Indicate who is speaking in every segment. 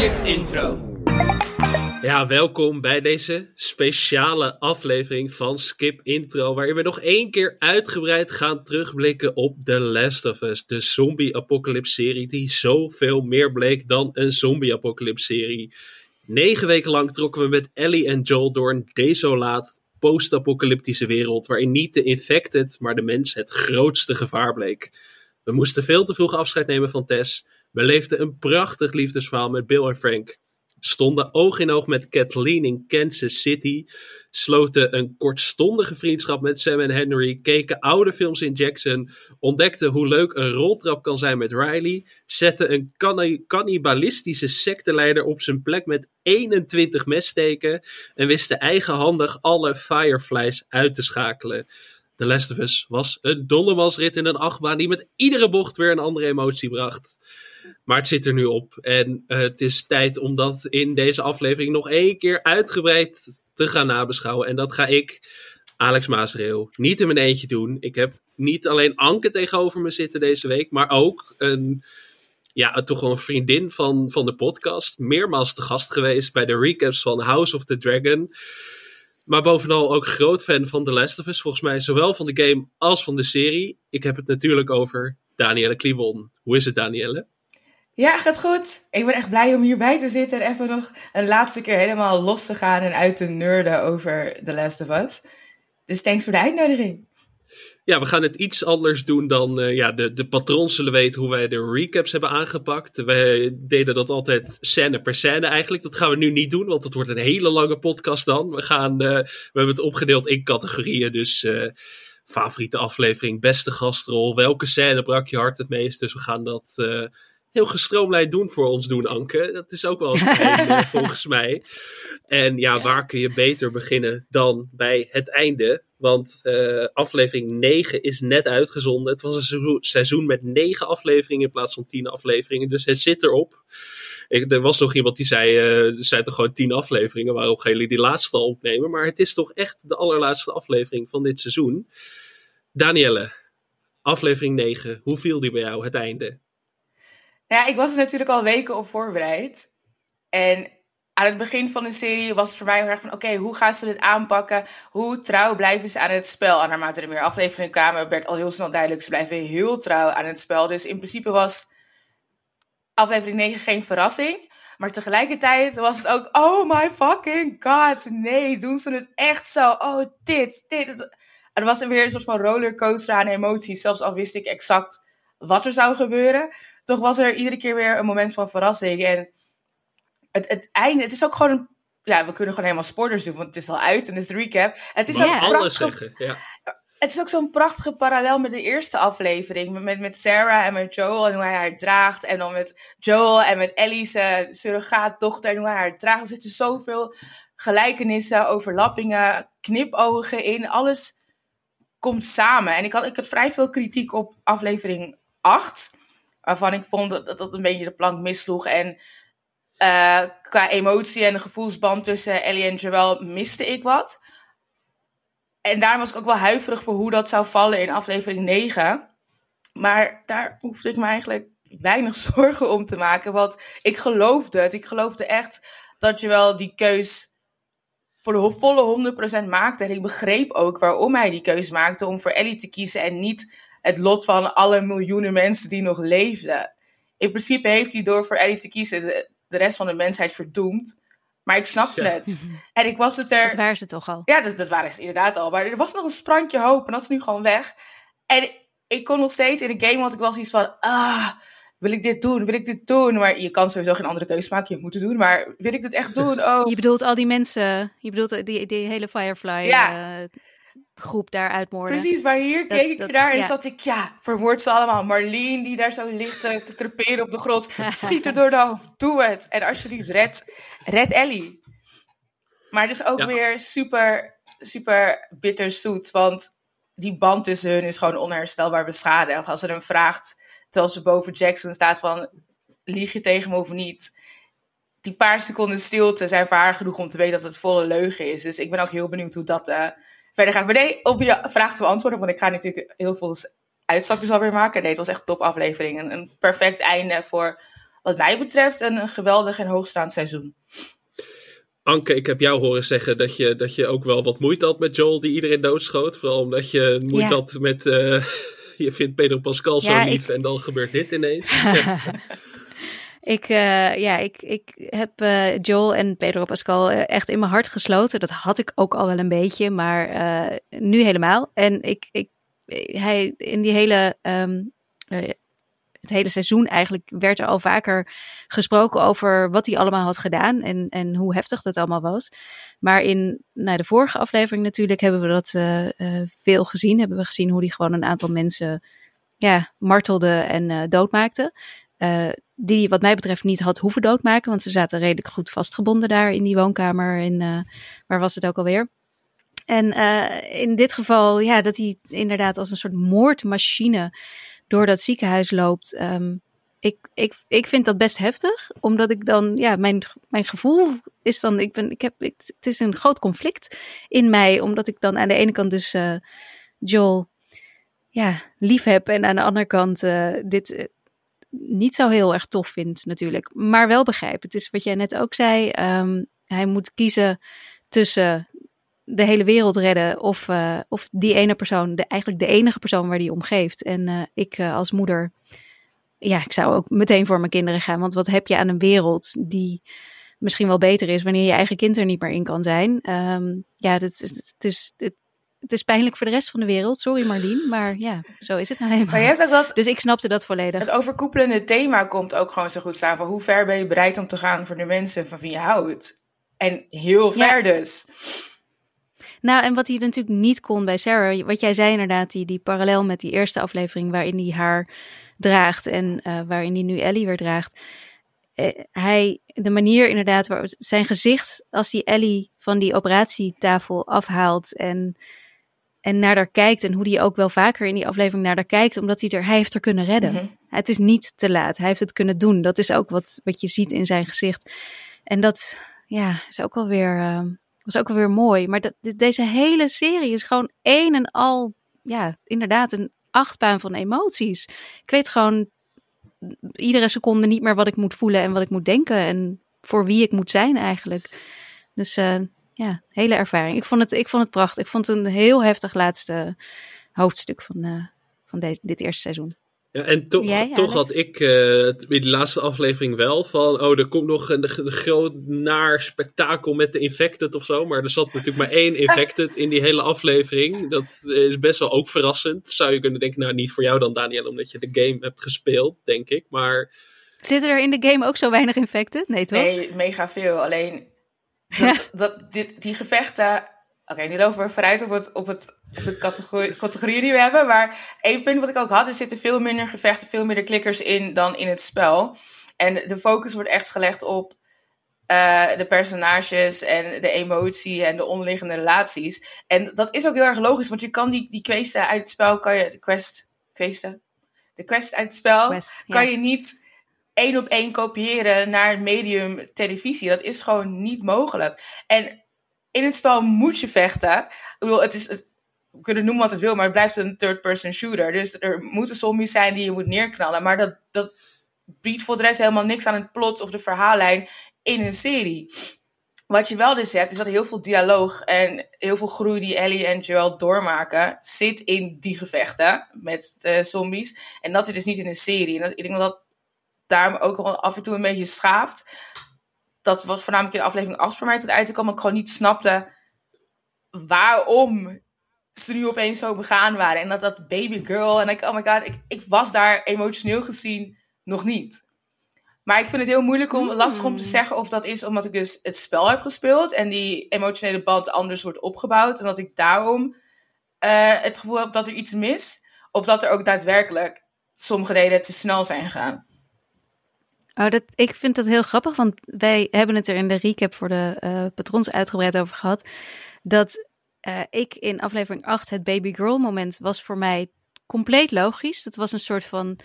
Speaker 1: Skip intro.
Speaker 2: Ja, welkom bij deze speciale aflevering van Skip Intro, waarin we nog één keer uitgebreid gaan terugblikken op The Last of Us, de zombie-apocalypse-serie die zoveel meer bleek dan een zombie-apocalypse-serie. Negen weken lang trokken we met Ellie en Joel door een desolaat, post-apocalyptische wereld, waarin niet de infected, maar de mens het grootste gevaar bleek. We moesten veel te vroeg afscheid nemen van Tess, we leefden een prachtig liefdesverhaal met Bill en Frank. Stonden oog in oog met Kathleen in Kansas City, sloten een kortstondige vriendschap met Sam en Henry, keken oude films in Jackson, ontdekten hoe leuk een roltrap kan zijn met Riley, zetten een canni- cannibalistische secteleider op zijn plek met 21 messteken. En wisten eigenhandig alle Fireflies uit te schakelen. The Last of Us was een dondemansrit in een achtbaan die met iedere bocht weer een andere emotie bracht. Maar het zit er nu op. En uh, het is tijd om dat in deze aflevering nog één keer uitgebreid te gaan nabeschouwen. En dat ga ik, Alex Maasreel, niet in mijn eentje doen. Ik heb niet alleen Anke tegenover me zitten deze week, maar ook een, ja, toch een vriendin van, van de podcast. Meermaals te gast geweest bij de recaps van House of the Dragon. Maar bovenal ook groot fan van The Last of Us. Volgens mij zowel van de game als van de serie. Ik heb het natuurlijk over Danielle Kliwon. Hoe is het, Danielle?
Speaker 3: Ja, gaat goed. Ik ben echt blij om hierbij te zitten en even nog een laatste keer helemaal los te gaan en uit te nerden over The Last of Us. Dus thanks voor de uitnodiging.
Speaker 2: Ja, we gaan het iets anders doen dan uh, ja, de, de patrons zullen weten hoe wij de recaps hebben aangepakt. Wij deden dat altijd scène per scène eigenlijk. Dat gaan we nu niet doen, want het wordt een hele lange podcast dan. We, gaan, uh, we hebben het opgedeeld in categorieën, dus... Uh, favoriete aflevering, beste gastrol, welke scène brak je hart het meest? Dus we gaan dat heel gestroomlijnd doen voor ons doen, Anke. Dat is ook wel eens volgens mij. En ja, waar kun je beter beginnen dan bij het einde? Want uh, aflevering 9 is net uitgezonden. Het was een seizoen met 9 afleveringen in plaats van 10 afleveringen. Dus het zit erop. Ik, er was nog iemand die zei, uh, er zijn toch gewoon 10 afleveringen. Waarom gaan jullie die laatste al opnemen? Maar het is toch echt de allerlaatste aflevering van dit seizoen. Danielle, aflevering 9. Hoe viel die bij jou, het einde?
Speaker 3: Ja, ik was er natuurlijk al weken op voorbereid. En aan het begin van de serie was het voor mij heel erg van... oké, hoe gaan ze dit aanpakken? Hoe trouw blijven ze aan het spel? En naarmate er meer afleveringen kwamen, werd al heel snel duidelijk... ze blijven heel trouw aan het spel. Dus in principe was aflevering 9 geen verrassing. Maar tegelijkertijd was het ook... oh my fucking god, nee, doen ze het echt zo? Oh, dit, dit. En was er weer een soort van rollercoaster aan emoties. Zelfs al wist ik exact wat er zou gebeuren toch was er iedere keer weer een moment van verrassing. En het, het einde, het is ook gewoon een, ja, we kunnen gewoon helemaal spoilers doen, want het is al uit en het is de recap. Het is
Speaker 2: ook alles zeggen, ja.
Speaker 3: Het is ook zo'n prachtige parallel met de eerste aflevering. Met, met Sarah en met Joel en hoe hij haar draagt. En dan met Joel en met Ellie's uh, surrogaatdochter en hoe hij haar draagt. Er zitten zoveel gelijkenissen, overlappingen, knipogen in. Alles komt samen. En ik had, ik had vrij veel kritiek op aflevering 8 waarvan ik vond dat dat een beetje de plank missloeg. En uh, qua emotie en de gevoelsband tussen Ellie en Joel miste ik wat. En daar was ik ook wel huiverig voor hoe dat zou vallen in aflevering 9. Maar daar hoefde ik me eigenlijk weinig zorgen om te maken. Want ik geloofde het. Ik geloofde echt dat Joel die keus voor de volle 100% maakte. En ik begreep ook waarom hij die keus maakte om voor Ellie te kiezen en niet het lot van alle miljoenen mensen die nog leefden. In principe heeft hij door voor Ellie te kiezen de, de rest van de mensheid verdoemd. Maar ik snapte ja. het. En ik was het er.
Speaker 4: Dat waren ze toch al?
Speaker 3: Ja, dat, dat waren ze inderdaad al. Maar er was nog een sprankje hoop en dat is nu gewoon weg. En ik kon nog steeds in de game, want ik was iets van. Ah, wil ik dit doen? Wil ik dit doen? Maar je kan sowieso geen andere keuze maken. Je moet het doen. Maar wil ik dit echt doen? Oh.
Speaker 4: Je bedoelt al die mensen. Je bedoelt die, die hele Firefly. Ja. Uh, groep daar uitmoorden.
Speaker 3: Precies, maar hier dat, keek ik dat, naar en ja. zat ik, ja, vermoord ze allemaal. Marlene die daar zo ligt te, te creperen op de grot. Schiet er door de hoofd, doe het. En alsjeblieft, red, red Ellie. Maar het is ook ja. weer super, super bitterzoet, want die band tussen hun is gewoon onherstelbaar beschadigd. Als ze hem vraagt, terwijl ze boven Jackson staat van, lieg je tegen me of niet? Die paar seconden stilte zijn voor haar genoeg om te weten dat het volle leugen is. Dus ik ben ook heel benieuwd hoe dat... Uh, verder gaan. Maar nee, op je vraag te beantwoorden, want ik ga natuurlijk heel veel uitstapjes alweer maken. Nee, het was echt een top aflevering. Een, een perfect einde voor wat mij betreft een, een geweldig en hoogstaand seizoen.
Speaker 2: Anke, ik heb jou horen zeggen dat je, dat je ook wel wat moeite had met Joel die iedereen doodschoot. Vooral omdat je moeite had met... Uh, je vindt Pedro Pascal zo lief en dan gebeurt dit ineens.
Speaker 4: Ik, uh, ja, ik, ik heb uh, Joel en Pedro Pascal echt in mijn hart gesloten. Dat had ik ook al wel een beetje, maar nu helemaal. En ik, ik, hij in die hele um, het hele seizoen eigenlijk werd er al vaker gesproken over wat hij allemaal had gedaan en, en hoe heftig dat allemaal was. Maar in nou, de vorige aflevering natuurlijk hebben we dat veel gezien. Hebben we gezien hoe hij gewoon een aantal mensen ja, martelde en uh, doodmaakte. Die wat mij betreft niet had hoeven doodmaken, want ze zaten redelijk goed vastgebonden daar in die woonkamer. In, waar was het ook alweer? En in dit geval, ja, dat hij inderdaad als een soort moordmachine door dat ziekenhuis loopt. Um, ik, ik, ik vind dat best heftig, omdat ik dan, ja, mijn, mijn gevoel is dan, ik ben, ik heb, het, is een groot conflict in mij, omdat ik dan aan de ene kant dus Joel, ja, lief heb en aan de andere kant dit niet zo heel erg tof vind natuurlijk, maar wel begrijp. Het is wat jij net ook zei, um, hij moet kiezen tussen de hele wereld redden. Of, uh, of die ene persoon, de, eigenlijk de enige persoon waar die om geeft. En uh, ik uh, als moeder, ja, ik zou ook meteen voor mijn kinderen gaan. Want wat heb je aan een wereld die misschien wel beter is wanneer je eigen kind er niet meer in kan zijn. Um, ja, het, het is, het, het is pijnlijk voor de rest van de wereld. Sorry Marlien, maar ja, zo is het nou helemaal.
Speaker 3: Maar je hebt ook dat,
Speaker 4: dus ik snapte dat volledig.
Speaker 3: Het overkoepelende thema komt ook gewoon zo goed staan. Van hoe ver ben je bereid om te gaan voor de mensen van wie je houdt? En heel ver ja. dus.
Speaker 4: Nou, en wat hij natuurlijk niet kon bij Sarah, wat jij zei inderdaad, die, die parallel met die eerste aflevering waarin hij haar draagt en uh, waarin hij nu Ellie weer draagt. Uh, hij, de manier inderdaad, waar, zijn gezicht als die Ellie van die operatietafel afhaalt en, en naar haar kijkt en hoe hij ook wel vaker in die aflevering naar haar kijkt, omdat hij er, hij heeft er kunnen redden. Mm -hmm. Het is niet te laat, hij heeft het kunnen doen. Dat is ook wat, wat je ziet in zijn gezicht. En dat ja, is ook alweer... Uh, was ook weer mooi. Maar dat, deze hele serie is gewoon één en al, ja, inderdaad, een achtbaan van emoties. Ik weet gewoon iedere seconde niet meer wat ik moet voelen en wat ik moet denken en voor wie ik moet zijn eigenlijk. Dus uh, ja, hele ervaring. Ik vond het, ik vond het prachtig. Ik vond het een heel heftig laatste hoofdstuk van, uh, van deze, dit eerste seizoen.
Speaker 2: Ja, en toch, toch had ik uh, in de laatste aflevering wel van, oh, er komt nog een, een groot naar spektakel met de Infected of zo. Maar er zat natuurlijk maar één Infected in die hele aflevering. Dat is best wel ook verrassend. Zou je kunnen denken, nou niet voor jou dan Daniel, omdat je de game hebt gespeeld, denk ik. Maar...
Speaker 4: Zitten er in de game ook zo weinig Infected? Nee, toch?
Speaker 3: Nee, mega veel. Alleen, dat, dat, dit, die gevechten Oké, okay, nu lopen we vooruit op, het, op, het, op de categorie, categorie die we hebben. Maar één punt wat ik ook had, er zitten veel minder gevechten, veel minder klikkers in dan in het spel. En de focus wordt echt gelegd op uh, de personages en de emotie en de onderliggende relaties. En dat is ook heel erg logisch, want je kan die, die questen uit het spel, kan je, de quest, questen? De quest uit het spel, quest, kan ja. je niet één op één kopiëren naar het medium televisie. Dat is gewoon niet mogelijk. En in het spel moet je vechten. Ik bedoel, het is, het, we kunnen noemen wat het wil, maar het blijft een third-person shooter. Dus er moeten zombies zijn die je moet neerknallen. Maar dat, dat biedt voor de rest helemaal niks aan het plot of de verhaallijn in een serie. Wat je wel dus hebt, is dat heel veel dialoog en heel veel groei die Ellie en Joel doormaken, zit in die gevechten met uh, zombies. En dat zit dus niet in een serie. En dat, ik denk dat daar ook af en toe een beetje schaaft dat was voornamelijk in aflevering 8 voor mij tot uit te komen. Ik gewoon niet snapte waarom ze nu opeens zo begaan waren. En dat dat baby girl. En ik, oh my god, ik, ik was daar emotioneel gezien nog niet. Maar ik vind het heel moeilijk om, lastig om te hmm. zeggen of dat is omdat ik dus het spel heb gespeeld. En die emotionele band anders wordt opgebouwd. En dat ik daarom uh, het gevoel heb dat er iets mis. Of dat er ook daadwerkelijk sommige delen te snel zijn gegaan.
Speaker 4: Oh, dat, ik vind dat heel grappig, want wij hebben het er in de recap voor de uh, patrons uitgebreid over gehad. Dat uh, ik in aflevering 8 het baby girl moment was voor mij compleet logisch. Dat was een soort van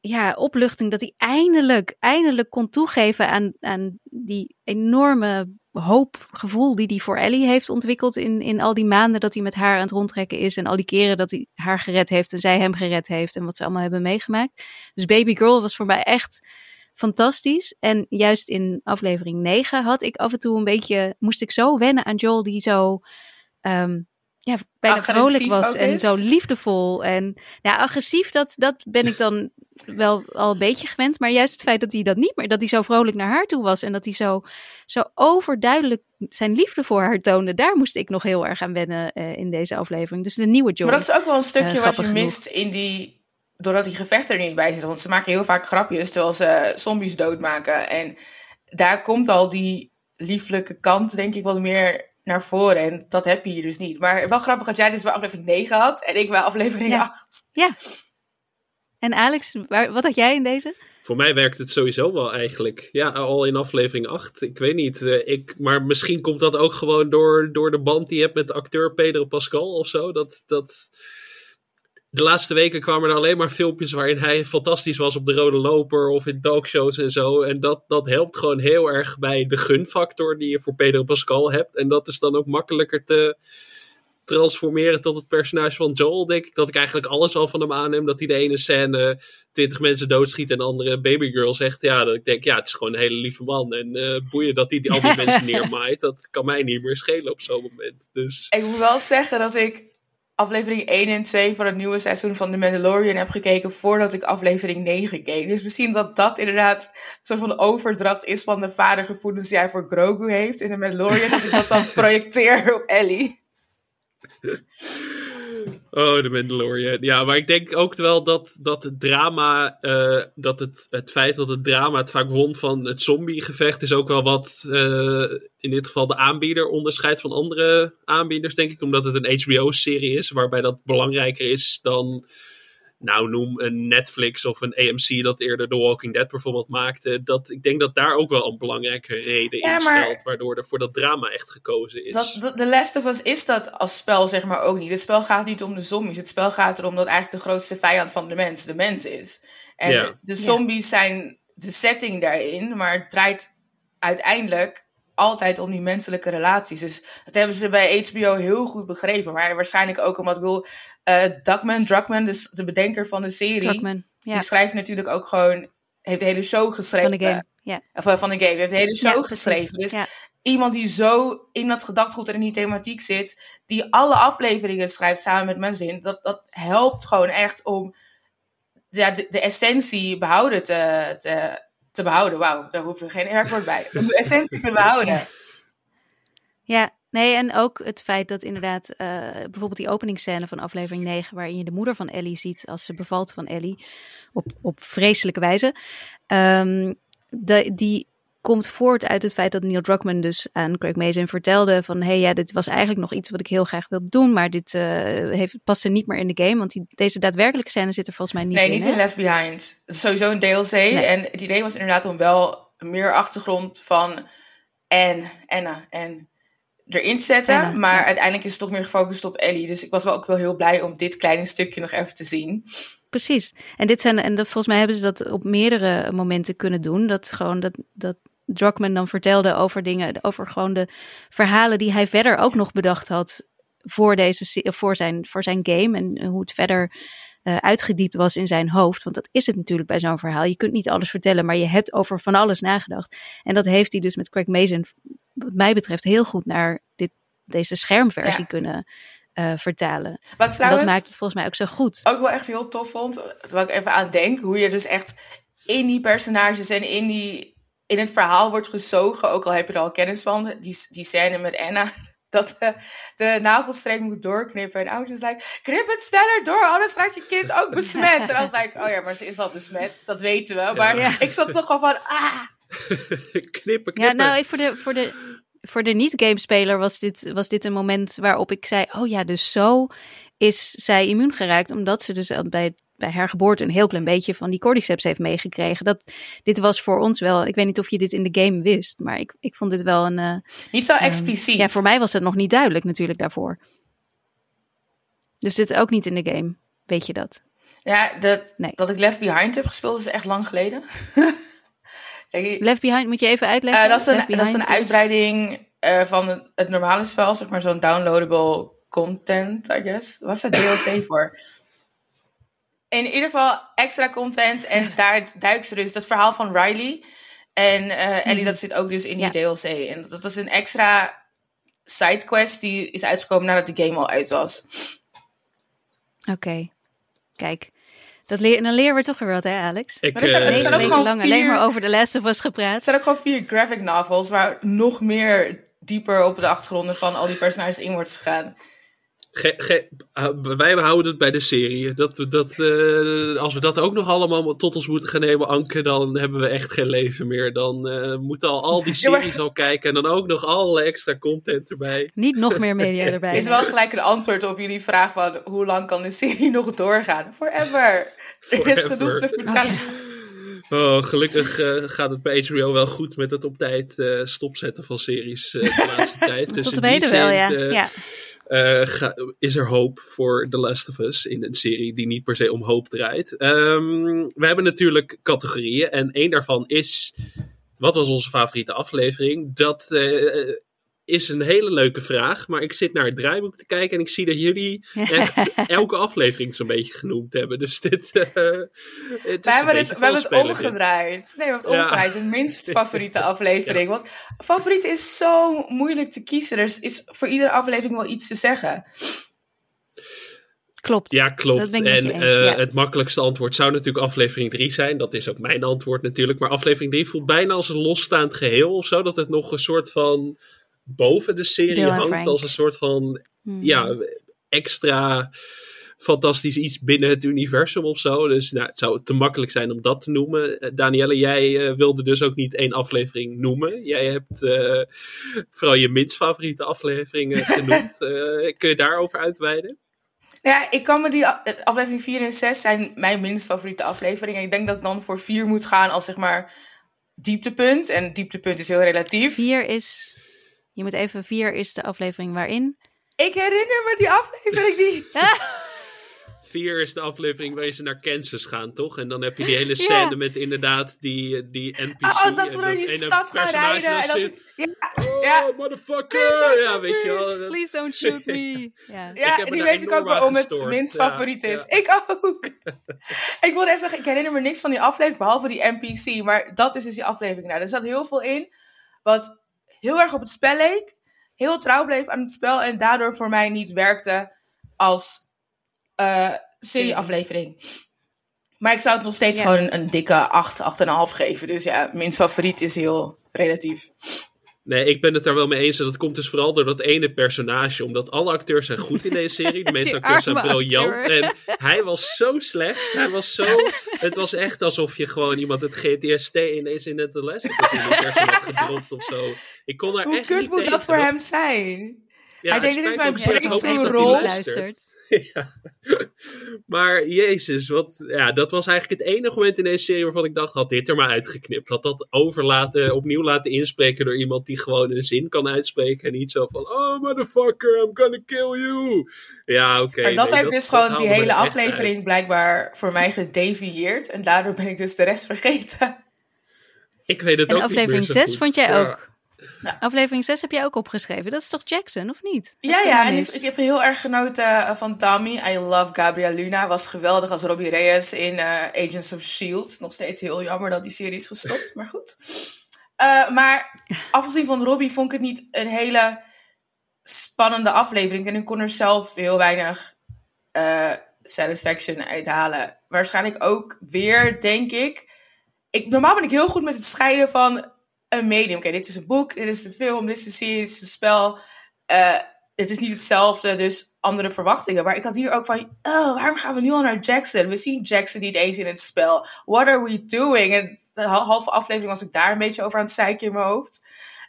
Speaker 4: ja, opluchting dat hij eindelijk, eindelijk kon toegeven aan, aan die enorme hoop, gevoel die hij voor Ellie heeft ontwikkeld in, in al die maanden dat hij met haar aan het rondtrekken is en al die keren dat hij haar gered heeft en zij hem gered heeft en wat ze allemaal hebben meegemaakt. Dus Baby Girl was voor mij echt fantastisch. En juist in aflevering 9 had ik af en toe een beetje, moest ik zo wennen aan Joel die zo ehm, ja, bijna
Speaker 3: Agressief
Speaker 4: vrolijk was en
Speaker 3: is.
Speaker 4: zo liefdevol. En ja, agressief, dat, dat ben ik dan wel al een beetje gewend. Maar juist het feit dat hij dat niet meer, dat hij zo vrolijk naar haar toe was en dat hij zo, zo overduidelijk zijn liefde voor haar toonde, daar moest ik nog heel erg aan wennen eh, in deze aflevering. Dus de nieuwe Joel.
Speaker 3: Maar dat is ook wel een stukje
Speaker 4: Eh,
Speaker 3: wat je
Speaker 4: genoeg.
Speaker 3: mist in die... Doordat die gevechten er niet bij zitten. Want ze maken heel vaak grapjes terwijl ze zombies doodmaken. En daar komt al die lieflijke kant denk ik wat meer naar voren. En dat heb je hier dus niet. Maar wel grappig dat jij dus bij aflevering 9 had. En ik bij aflevering
Speaker 4: Ja.
Speaker 3: 8.
Speaker 4: En Alex, waar, wat had jij in deze?
Speaker 2: Voor mij werkt het sowieso wel eigenlijk. Ja, al in aflevering 8. Ik weet niet. eh, ik, maar misschien komt dat ook gewoon door, door de band die je hebt met acteur Pedro Pascal of zo. Dat, dat... De laatste weken kwamen er alleen maar filmpjes waarin hij fantastisch was op de rode loper of in talkshows en zo. En dat, dat helpt gewoon heel erg bij de gunfactor die je voor Pedro Pascal hebt. En dat is dan ook makkelijker te transformeren tot het personage van Joel, denk ik. Dat ik eigenlijk alles al van hem aanneem. Dat hij de ene scène twintig mensen doodschiet en de andere babygirl zegt. Ja, dat ik denk, ja, het is gewoon een hele lieve man. En eh, boeien dat hij die, al die mensen neermaait. Dat kan mij niet meer schelen op zo'n moment. Dus
Speaker 3: Ik moet wel zeggen dat ik aflevering 1 en 2 van het nieuwe seizoen van The Mandalorian heb gekeken voordat ik aflevering 9 keek. Dus misschien dat dat inderdaad zo van de overdracht is van de vadergevoelens die hij voor Grogu heeft in The Mandalorian. dat ik dat dan projecteer op Ellie.
Speaker 2: Oh, de Mandalorian. Ja, maar ik denk ook wel dat, dat het drama, eh, dat het, het feit dat het drama het vaak won van het zombiegevecht, is ook wel wat eh, in dit geval de aanbieder onderscheidt van andere aanbieders, denk ik. Omdat het een HBO-serie is, waarbij dat belangrijker is dan, nou noem een Netflix of een AMC dat eerder The Walking Dead bijvoorbeeld maakte. Dat, ik denk dat daar ook wel een belangrijke reden
Speaker 3: Ja,
Speaker 2: in
Speaker 3: maar-
Speaker 2: stelt, waardoor er voor dat drama echt gekozen is.
Speaker 3: Dat, dat, The Last of Us is dat als spel zeg maar ook niet. Het spel gaat niet om de zombies. Het spel gaat erom dat eigenlijk de grootste vijand van de mens de mens is. En
Speaker 2: Ja.
Speaker 3: de zombies zijn de setting daarin, maar het draait uiteindelijk altijd om die menselijke relaties. Dus dat hebben ze bij HBO heel goed begrepen. Maar waarschijnlijk ook omdat, ik bedoel, eh Duckman, Druckman, dus de bedenker van de serie.
Speaker 4: Ja,
Speaker 3: die schrijft natuurlijk ook gewoon, heeft de hele show geschreven.
Speaker 4: van de game. Ja,
Speaker 3: Of eh, van de game, heeft de hele show geschreven. Dus iemand die zo in dat gedachtegoed en in die thematiek zit, die alle afleveringen schrijft samen met mijn zin, dat, dat helpt gewoon echt om ja, de, de essentie behouden te, te, te behouden. Wauw, daar hoef je geen werkwoord bij. Om de essentie te behouden.
Speaker 4: Ja, nee, en ook het feit dat inderdaad, eh, bijvoorbeeld die openingsscène van aflevering 9, waarin je de moeder van Ellie ziet als ze bevalt van Ellie, op, op vreselijke wijze, Ehm, de, die komt voort uit het feit dat Neil Druckmann dus aan Craig Mazin vertelde van, hé, hey, ja, dit was eigenlijk nog iets wat ik heel graag wil doen, maar dit eh, heeft, past er niet meer in de game, want die, deze daadwerkelijke scène zit er volgens mij niet
Speaker 3: nee,
Speaker 4: in.
Speaker 3: niet
Speaker 4: hè?
Speaker 3: in Left Behind. Het is sowieso een DLC. En het idee was inderdaad om wel meer achtergrond van en Anna en erin te zetten.
Speaker 4: Anna,
Speaker 3: maar
Speaker 4: ja.
Speaker 3: uiteindelijk is het toch meer gefocust op Ellie. Dus ik was wel ook wel heel blij om dit kleine stukje nog even te zien.
Speaker 4: Precies. En dit zijn en dat, volgens mij hebben ze dat op meerdere momenten kunnen doen. Dat gewoon dat, dat Druckmann dan vertelde over dingen, over gewoon de verhalen die hij verder ook nog bedacht had voor deze voor zijn voor zijn game en hoe het verder eh, uitgediept was in zijn hoofd. Want dat is het natuurlijk bij zo'n verhaal. Je kunt niet alles vertellen, maar je hebt over van alles nagedacht. En dat heeft hij dus met Craig Mazin, wat mij betreft, heel goed naar dit, deze schermversie
Speaker 3: Ja.
Speaker 4: kunnen eh, vertalen.
Speaker 3: Wat
Speaker 4: En dat
Speaker 3: trouwens
Speaker 4: maakt het volgens mij ook zo goed.
Speaker 3: ook wel echt heel tof vond, waar ik even aan denk, hoe je dus echt in die personages en in, die, in het verhaal wordt gezogen, ook al heb je er al kennis van, die, die scène met Anna, dat eh, de navelstreng moet doorknippen. En ouders like, knip het sneller door, anders raakt je kind ook besmet. En dan was ik, oh ja, maar ze is al besmet, dat weten we. Maar
Speaker 4: Ja.
Speaker 3: ik zat toch al van, ah,
Speaker 2: knippen, knippen.
Speaker 4: Ja, nou, ik- voor de, voor de, voor de niet-gamespeler was dit, was dit een moment waarop ik zei: Oh ja, dus zo is zij immuun geraakt. Omdat ze dus bij, bij haar geboorte een heel klein beetje van die cordyceps heeft meegekregen. Dat, dit was voor ons wel. Ik weet niet of je dit in de game wist, maar ik, ik vond dit wel een. eh,
Speaker 3: niet zo
Speaker 4: ehm,
Speaker 3: expliciet.
Speaker 4: ja, voor mij was het nog niet duidelijk natuurlijk daarvoor. Dus dit ook niet in de game. Weet je dat?
Speaker 3: Ja, dat,
Speaker 4: Nee.
Speaker 3: dat ik Left Behind heb gespeeld is echt lang geleden.
Speaker 4: Left Behind, moet je even uitleggen?
Speaker 3: Eh, dat, is een, dat is een uitbreiding eh, van het, het normale spel, zeg maar zo'n downloadable content, I guess. Was het DLC voor? In ieder geval extra content. En daar duikt ze dus dat verhaal van Riley. En eh, Ellie,
Speaker 4: Mhm.
Speaker 3: dat zit ook dus in
Speaker 4: Ja.
Speaker 3: die DLC. En dat is een extra sidequest die is uitgekomen nadat de game al uit was.
Speaker 4: Oké, kijk. Dat leer, dan leren we toch weer wat, hè, Alex?
Speaker 2: Ik,
Speaker 3: Maar er zijn-
Speaker 2: eh,
Speaker 3: er zijn ook gewoon
Speaker 4: lang alleen
Speaker 3: vier-
Speaker 4: maar over de Last of Us
Speaker 3: Het
Speaker 4: gepraat.
Speaker 3: zijn ook gewoon vier graphic novels waar nog meer dieper op de achtergronden van al die personages in wordt gegaan.
Speaker 2: Ge- ge- uh, wij houden het bij de serie. Dat, dat, eh, als we dat ook nog allemaal tot ons moeten gaan nemen, Anke, dan hebben we echt geen leven meer. Dan eh, moeten al, al die
Speaker 3: Ja, maar-
Speaker 2: series al kijken en dan ook nog alle extra content erbij.
Speaker 4: Niet nog meer media erbij.
Speaker 3: Is wel gelijk een antwoord op jullie vraag van hoe lang kan de serie nog doorgaan? Forever! Er is genoeg te vertellen.
Speaker 2: Oh, gelukkig eh, gaat het bij HBO wel goed met het op tijd eh, stopzetten van series eh, de laatste tijd. Dus
Speaker 4: Tot heden wel,
Speaker 2: eh,
Speaker 4: ja.
Speaker 2: Eh, is er hoop voor The Last of Us in een serie die niet per se om hoop draait. Ehm, we hebben natuurlijk categorieën en één daarvan is, wat was onze favoriete aflevering? Dat eh, is een hele leuke vraag, maar ik zit naar het draaiboek te kijken en ik zie dat jullie echt elke aflevering zo'n beetje genoemd hebben. Dus dit eh, het is
Speaker 3: We hebben, het, we hebben het
Speaker 2: dit.
Speaker 3: omgedraaid. Nee, we hebben het
Speaker 2: Ja.
Speaker 3: omgedraaid. De minst favoriete aflevering. Want favoriet is zo moeilijk te kiezen. Er is- voor iedere aflevering wel iets te zeggen.
Speaker 4: Klopt.
Speaker 2: Ja, klopt. En
Speaker 4: eens,
Speaker 2: eh,
Speaker 4: ja.
Speaker 2: het makkelijkste antwoord zou natuurlijk aflevering 3 zijn. Dat is ook mijn antwoord natuurlijk. Maar aflevering 3 voelt bijna als een losstaand geheel of zo. Dat het nog een soort van boven de serie hangt. Als een soort van
Speaker 4: Hmm.
Speaker 2: ja, extra fantastisch iets binnen het universum of zo. Dus nou, het zou te makkelijk zijn om dat te noemen. Eh, Danielle, jij eh, wilde dus ook niet één aflevering noemen. Jij hebt eh, vooral je minst favoriete afleveringen genoemd. Eh, kun je daarover uitweiden?
Speaker 3: Ja, ik kan me die aflevering 4 en 6 zijn mijn minst favoriete afleveringen. Ik denk dat ik dan voor 4 moet gaan als zeg maar dieptepunt. En dieptepunt is heel relatief.
Speaker 4: Vier is. Je moet even. Vier is de aflevering waarin.
Speaker 3: Ik herinner me die aflevering niet.
Speaker 2: Vier is de aflevering waarin ze naar Kansas gaan, toch? En dan heb je die hele
Speaker 4: Ja.
Speaker 2: scène met inderdaad die, die NPC.
Speaker 3: Oh, dat
Speaker 2: en
Speaker 3: ze door die stad gaan rijden. En
Speaker 2: dat
Speaker 3: ja,
Speaker 2: Oh,
Speaker 3: ja,
Speaker 2: motherfucker!
Speaker 3: Please don't
Speaker 2: Ja,
Speaker 3: shoot
Speaker 2: weet je
Speaker 3: me.
Speaker 2: wel. dat-
Speaker 4: Please don't shoot me. Ja.
Speaker 3: Ja die weet ik ook
Speaker 2: aan
Speaker 3: waarom het minst
Speaker 2: Ja,
Speaker 3: favoriet is.
Speaker 2: ja.
Speaker 3: Ik ook. ik wilde echt zeggen, ik herinner me niks van die aflevering, behalve die NPC. Maar dat is dus die aflevering. Nou, er zat heel veel in, wat heel erg op het spel leek. Heel trouw bleef aan het spel en daardoor voor mij niet werkte als eh serieaflevering. Maar ik zou het nog steeds
Speaker 4: Ja.
Speaker 3: gewoon een, een dikke 8, 8,5 geven. Dus ja, minst favoriet is heel relatief.
Speaker 2: Nee, ik ben het daar wel mee eens. En dat komt dus vooral door dat ene personage. Omdat alle acteurs zijn goed in deze serie. De meeste acteurs zijn briljant.
Speaker 4: acteur.
Speaker 2: En hij was zo slecht. Hij was zo... Het was echt alsof je gewoon iemand het GTST ineens in het les had gedropt of zo. Ik kon daar
Speaker 3: Hoe
Speaker 2: echt
Speaker 3: kut
Speaker 2: niet
Speaker 3: moet dat voor hem zijn?
Speaker 2: Ja,
Speaker 3: Hij denkt, dit is mijn breakthrough rol.
Speaker 2: luistert. Ja. Maar jezus, wat, ja, dat was eigenlijk het enige moment in deze serie waarvan ik dacht, had dit er maar uitgeknipt. Had dat overlaten, opnieuw laten inspreken door iemand die gewoon een zin kan uitspreken. En niet zo van, oh motherfucker, I'm gonna kill you. Ja, oké.
Speaker 3: Maar dat
Speaker 2: nee,
Speaker 3: heeft dus gewoon die hele
Speaker 2: er
Speaker 3: aflevering blijkbaar voor mij gedevieerd. En daardoor ben ik dus de rest vergeten.
Speaker 2: Ik weet het
Speaker 4: En
Speaker 2: ook
Speaker 4: aflevering
Speaker 2: niet meer zo
Speaker 4: 6
Speaker 2: goed.
Speaker 4: vond jij ook.
Speaker 3: Ja.
Speaker 4: Aflevering 6 heb jij ook opgeschreven. Dat is toch Jackson, of niet?
Speaker 3: Ja, ja.
Speaker 4: nou
Speaker 3: En ik, ik heb heel erg genoten eh, van Tommy. I love Gabriel Luna. Was geweldig als Robbie Reyes in eh, Agents of S.H.I.E.L.D. Nog steeds heel jammer dat die serie is gestopt. Maar goed. Eh, maar afgezien van Robbie vond ik het niet een hele spannende aflevering. En ik kon er zelf heel weinig eh, satisfaction uithalen. Waarschijnlijk ook weer, denk ik. ik. Normaal ben ik heel goed met het scheiden van een medium. Oké, dit is een boek, dit is een film, dit is een serie, dit is een spel. Eh, het is niet hetzelfde, dus andere verwachtingen. Maar ik had hier ook van, oh, waarom gaan we nu al naar Jackson? We zien Jackson niet eens in het spel. What are we doing? En de hal- halve aflevering was ik daar een beetje over aan het zeiken in mijn hoofd.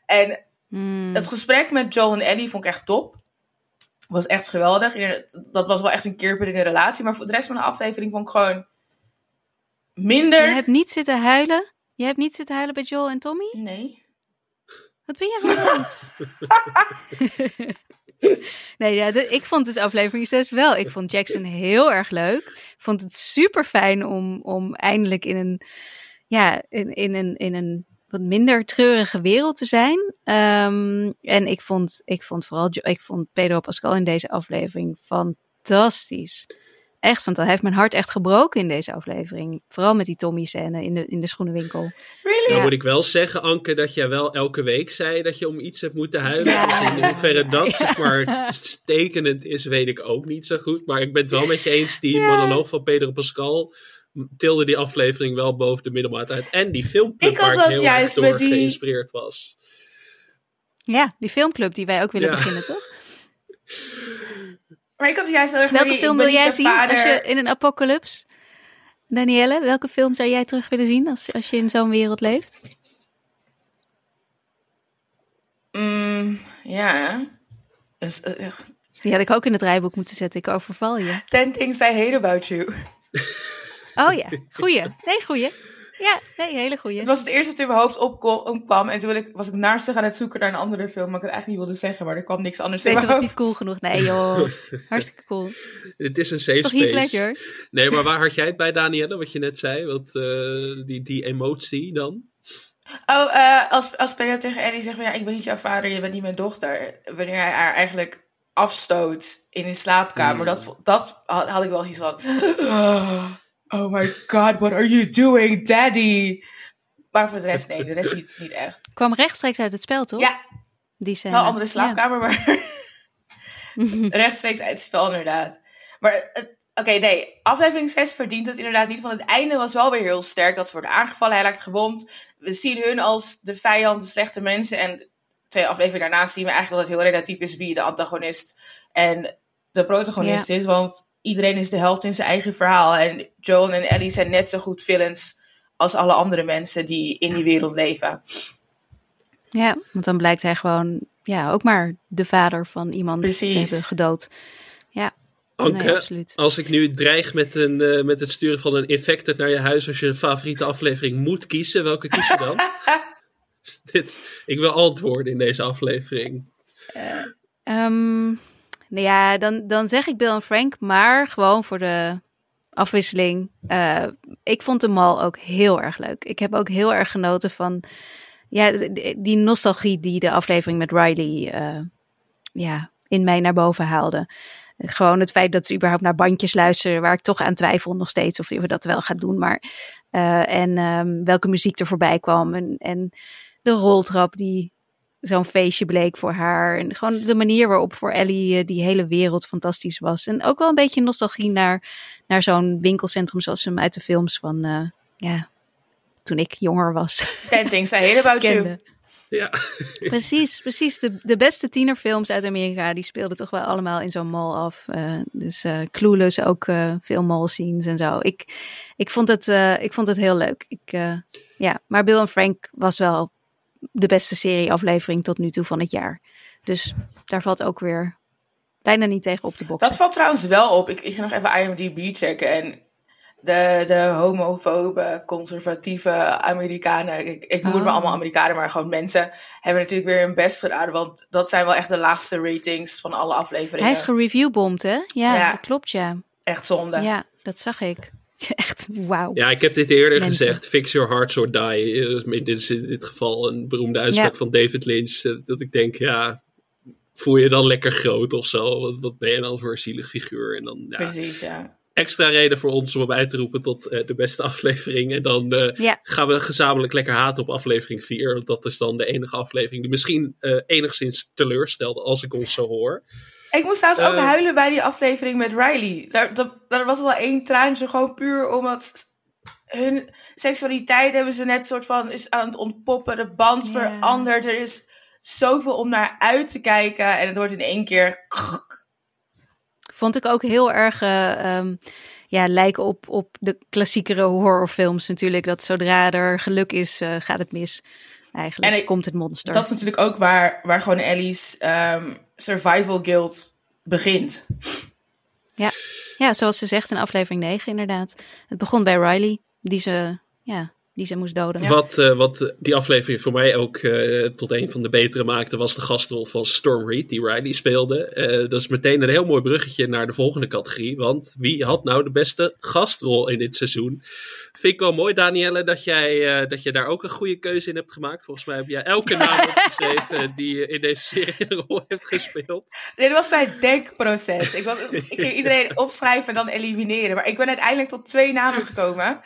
Speaker 3: En
Speaker 4: Hmm.
Speaker 3: het gesprek met Joel en Ellie vond ik echt top. Was echt geweldig. Dat was wel echt een keerpunt in de relatie. Maar voor de rest van de aflevering vond ik gewoon minder.
Speaker 4: Je hebt niet zitten huilen? Je hebt niet zitten huilen bij Joel en Tommy?
Speaker 3: Nee.
Speaker 4: Wat ben jij voor een mens? nee, ja, de- ik vond dus aflevering 6 wel. Ik vond Jackson heel erg leuk. Ik vond het super fijn om, om eindelijk in een, ja, in, in, een, in een wat minder treurige wereld te zijn. Ehm, en ik vond, ik vond vooral, ik vond Pedro Pascal in deze aflevering fantastisch. Echt, want dat heeft mijn hart echt gebroken in deze aflevering. Vooral met die Tommy-scène in de, in de schoenenwinkel.
Speaker 3: Really?
Speaker 2: Nou moet ik wel zeggen, Anke, dat jij wel elke week zei dat je om iets hebt moeten huilen.
Speaker 4: Ja.
Speaker 2: Dus in hoeverre dat
Speaker 4: Ja.
Speaker 2: zeg maar tekenend is, weet ik ook niet zo goed. Maar ik ben het wel met je eens, die
Speaker 4: Ja.
Speaker 2: monoloog van Pedro Pascal tilde die aflevering wel boven de middelmaat uit. En die filmclub
Speaker 3: Ik was
Speaker 2: waar ik heel
Speaker 3: juist
Speaker 2: erg door
Speaker 3: met die-
Speaker 2: geïnspireerd was.
Speaker 4: Ja, die filmclub die wij ook willen
Speaker 2: Ja.
Speaker 4: beginnen, toch?
Speaker 3: Maar ik had juist heel erg
Speaker 4: Welke
Speaker 3: die-
Speaker 4: film wil jij zien
Speaker 3: vader.
Speaker 4: als je in een apocalypse? Danielle, welke film zou jij terug willen zien als, als je in zo'n wereld leeft?
Speaker 3: Mm, ja. Dus, eh,
Speaker 4: Die had ik ook in het rijboek moeten zetten. Ik overval je.
Speaker 3: ten things I hate about you.
Speaker 4: Oh ja, goeie. Nee, goeie. Ja, nee, hele goeie.
Speaker 3: Het was het eerste wat in mijn hoofd opkwam. En toen wil ik, was ik naastig aan het zoeken naar een andere film. Maar ik het eigenlijk niet wilde zeggen. Maar er kwam niks anders in
Speaker 4: Deze
Speaker 3: mijn
Speaker 4: was niet cool genoeg. Nee joh, hartstikke cool.
Speaker 2: Het is een safe
Speaker 4: Is
Speaker 2: space.
Speaker 4: Ledger?
Speaker 2: Nee, maar waar had jij het bij, Danielle, wat je net zei? Want eh, die, die emotie dan?
Speaker 3: Oh, eh, als, als Pedro tegen Ellie zegt, van, ja, ik ben niet jouw vader, je bent niet mijn dochter. Wanneer hij haar eigenlijk afstoot in een slaapkamer.
Speaker 2: Hmm.
Speaker 3: Dat, dat had, had ik wel iets van... Oh my god, what are you doing, daddy? Maar voor de rest, nee, de rest niet, niet echt.
Speaker 4: Kwam rechtstreeks uit het spel, toch?
Speaker 3: Ja,
Speaker 4: Die scène.
Speaker 3: wel een andere slaapkamer, maar rechtstreeks uit het spel inderdaad. Maar het- oké, nee, aflevering 6 verdient het inderdaad niet. Van het einde was wel weer heel sterk. Dat ze worden aangevallen, hij raakt gewond. We zien hun als de vijand, de slechte mensen. En twee afleveringen daarna zien we eigenlijk dat het heel relatief is wie de antagonist en de protagonist is. Want iedereen is de helft in zijn eigen verhaal. En Joel en Ellie zijn net zo goed villains als alle andere mensen die in die wereld leven.
Speaker 4: Ja, want dan blijkt hij gewoon ja, ook maar de vader van iemand te
Speaker 3: Precies.
Speaker 4: hebben gedood. Ja,
Speaker 2: Anke,
Speaker 4: nee, absoluut.
Speaker 2: als ik nu dreig met, een, eh, met het sturen van een infected naar je huis als je een favoriete aflevering moet kiezen, welke kies je dan? Dit, ik wil antwoorden in deze aflevering.
Speaker 4: Ehm, nou ja, dan, dan zeg ik Bill en Frank, maar gewoon voor de afwisseling. Eh, ik vond de mal ook heel erg leuk. Ik heb ook heel erg genoten van ja, die nostalgie die de aflevering met Riley eh, ja, in mij naar boven haalde. Gewoon het feit dat ze überhaupt naar bandjes luisteren, waar ik toch aan twijfel nog steeds of we dat wel gaat doen. Maar, eh, en ehm, welke muziek er voorbij kwam. En, en de roltrap die zo'n feestje bleek voor haar. En gewoon de manier waarop voor Ellie eh, die hele wereld fantastisch was. En ook wel een beetje nostalgie naar, naar zo'n winkelcentrum zoals ze hem uit de films van, eh, ja, toen ik jonger was.
Speaker 3: Ten things I hate about you.
Speaker 4: kende.
Speaker 2: Ja,
Speaker 4: Precies, precies. De, de beste tienerfilms uit Amerika, die speelden toch wel allemaal in zo'n mall af. Eh, dus eh Clueless ook eh, veel mall scenes en zo. Ik, ik, vond het, eh, ik vond het heel leuk. Ik, eh, ja, maar Bill en Frank was wel de beste serieaflevering tot nu toe van het jaar. Dus daar valt ook weer bijna niet tegen op de box.
Speaker 3: Dat valt trouwens wel op. Ik, ik ga nog even IMDb checken. En de, de homofobe, conservatieve Amerikanen, ik, ik noem het maar
Speaker 4: Oh.
Speaker 3: allemaal Amerikanen, maar gewoon mensen, hebben natuurlijk weer hun best gedaan. Want dat zijn wel echt de laagste ratings van alle afleveringen.
Speaker 4: Hij is gereviewbomd, hè? Ja,
Speaker 3: Ja.
Speaker 4: dat klopt, ja.
Speaker 3: Echt zonde.
Speaker 4: Ja, dat zag ik. Echt, wauw.
Speaker 2: ja, ik heb dit eerder
Speaker 4: Mensen.
Speaker 2: gezegd. Fix your hearts or die. Eh, Dit is in dit geval een beroemde uitspraak
Speaker 4: Ja.
Speaker 2: van David Lynch. Dat, dat ik denk, ja, voel je dan lekker groot of zo? Wat, wat ben je dan voor een zielig figuur? En dan, ja,
Speaker 3: Precies, ja.
Speaker 2: extra reden voor ons om hem uit te roepen tot eh, de beste aflevering. En dan eh,
Speaker 4: Ja.
Speaker 2: gaan we gezamenlijk lekker haten op aflevering 4. Want dat is dan de enige aflevering die misschien eh, enigszins teleurstelde als ik ons zo hoor.
Speaker 3: Ik moest trouwens ook
Speaker 2: Eh.
Speaker 3: huilen bij die aflevering met Riley. Daar, was wel één traantje, gewoon puur omdat hun seksualiteit hebben ze net soort van is aan het ontpoppen. De band verandert. Er is zoveel om naar uit te kijken. En het wordt in één keer...
Speaker 4: Vond ik ook heel erg eh, ehm, ja, lijken op, op de klassiekere horrorfilms natuurlijk. Dat zodra er geluk is, eh, gaat het mis. Eigenlijk
Speaker 3: En ik-
Speaker 4: komt het monster.
Speaker 3: Dat is natuurlijk ook waar, waar gewoon Ellie's ehm, survival guilt begint.
Speaker 4: Ja, zoals ze zegt in aflevering 9 inderdaad. Het begon bij Riley, die ze ja, die ze moest doden.
Speaker 2: Wat, uh, wat die aflevering voor mij ook uh, tot een van de betere maakte, was de gastrol van Storm Reed, die Riley speelde. Uh, dat is meteen een heel mooi bruggetje naar de volgende categorie. Want wie had nou de beste gastrol in dit seizoen? Vind ik wel mooi, Danielle, dat jij, dat je daar ook een goede keuze in hebt gemaakt. Volgens mij heb jij elke naam opgeschreven die in deze serie een rol heeft gespeeld.
Speaker 3: Dit was mijn denkproces. Ik, was, ik ging iedereen opschrijven en dan elimineren. Maar ik ben uiteindelijk tot twee namen gekomen.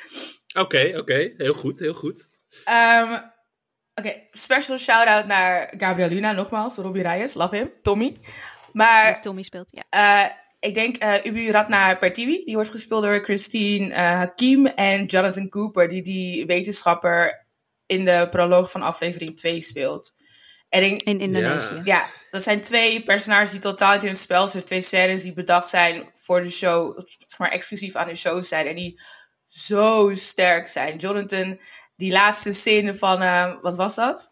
Speaker 2: Oké, oké. Heel goed, heel goed.
Speaker 3: Um, oké, special shout-out naar Gabrielina nogmaals. Robbie Reyes, love him. Tommy. Maar...
Speaker 4: Tommy speelt, ja.
Speaker 3: Uh, ik denk uh, Ubu Ratna Pertiwi, die wordt gespeeld door Christine uh, Hakim en Jonathan Cooper, die die wetenschapper in de proloog van aflevering 2 speelt.
Speaker 4: En in, in Indonesië.
Speaker 3: Ja. ja, dat zijn twee personages die totaal niet in het spel zijn. Twee scènes die bedacht zijn voor de show, zeg maar exclusief aan de show zijn. En die zo sterk zijn. Jonathan, die laatste scène van, uh, wat was dat?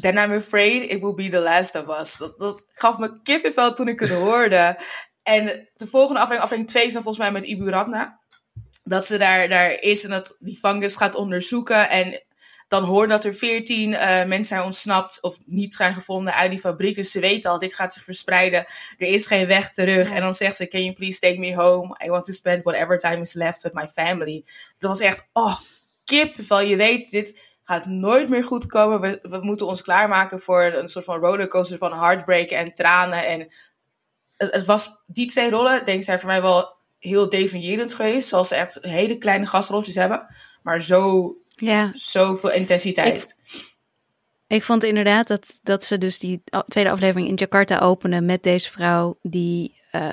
Speaker 3: Then I'm afraid it will be the last of us. Dat, dat gaf me kippenvel toen ik het hoorde. En de volgende aflevering, aflevering 2 is dan volgens mij met Ibu Radna. Dat ze daar, daar is en dat die fungus gaat onderzoeken. En dan hoort dat er veertien uh, mensen zijn ontsnapt of niet zijn gevonden uit die fabriek. Dus ze weten al, dit gaat zich verspreiden. Er is geen weg terug. En dan zegt ze, can you please take me home? I want to spend whatever time is left with my family. Dat was echt, oh, kippenvel. Je weet, dit gaat nooit meer goed komen. We, we moeten ons klaarmaken voor een soort van rollercoaster van heartbreak en tranen. En het, was, die twee rollen, denk ik, zijn voor mij wel heel definiërend geweest. Zoals ze echt hele kleine gastrolletjes hebben. Maar zo ja. Zoveel intensiteit.
Speaker 4: Ik, vond inderdaad dat, dat ze dus die tweede aflevering in Jakarta openen met deze vrouw die. Uh,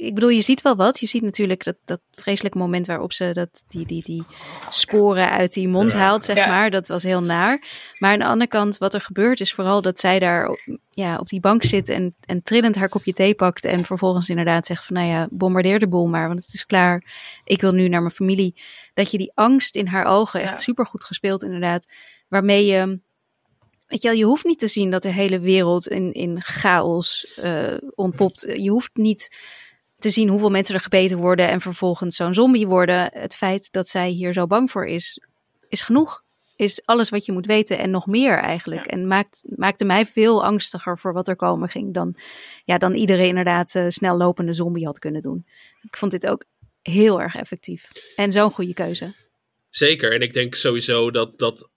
Speaker 4: ik bedoel, je ziet wel wat. Je ziet natuurlijk dat, dat vreselijke moment waarop ze dat, die, die, die sporen uit die mond haalt, zeg maar. Dat was heel naar. Maar aan de andere kant, wat er gebeurt, is vooral dat zij daar op, ja, op die bank zit en, en trillend haar kopje thee pakt. En vervolgens inderdaad zegt van, nou ja, bombardeer de boel maar, want het is klaar. Ik wil nu naar mijn familie. Dat je die angst in haar ogen, echt super goed gespeeld inderdaad, waarmee je... Weet je, wel, je hoeft niet te zien dat de hele wereld in, in chaos uh, ontpopt. Je hoeft niet te zien hoeveel mensen er gebeten worden en vervolgens zo'n zombie worden. Het feit dat zij hier zo bang voor is, is genoeg. Is alles wat je moet weten en nog meer eigenlijk. En maakt, maakte mij veel angstiger voor wat er komen ging dan, ja, dan iedereen inderdaad uh, snel lopende zombie had kunnen doen. Ik vond dit ook heel erg effectief. En zo'n goede keuze.
Speaker 2: Zeker. En ik denk sowieso dat, dat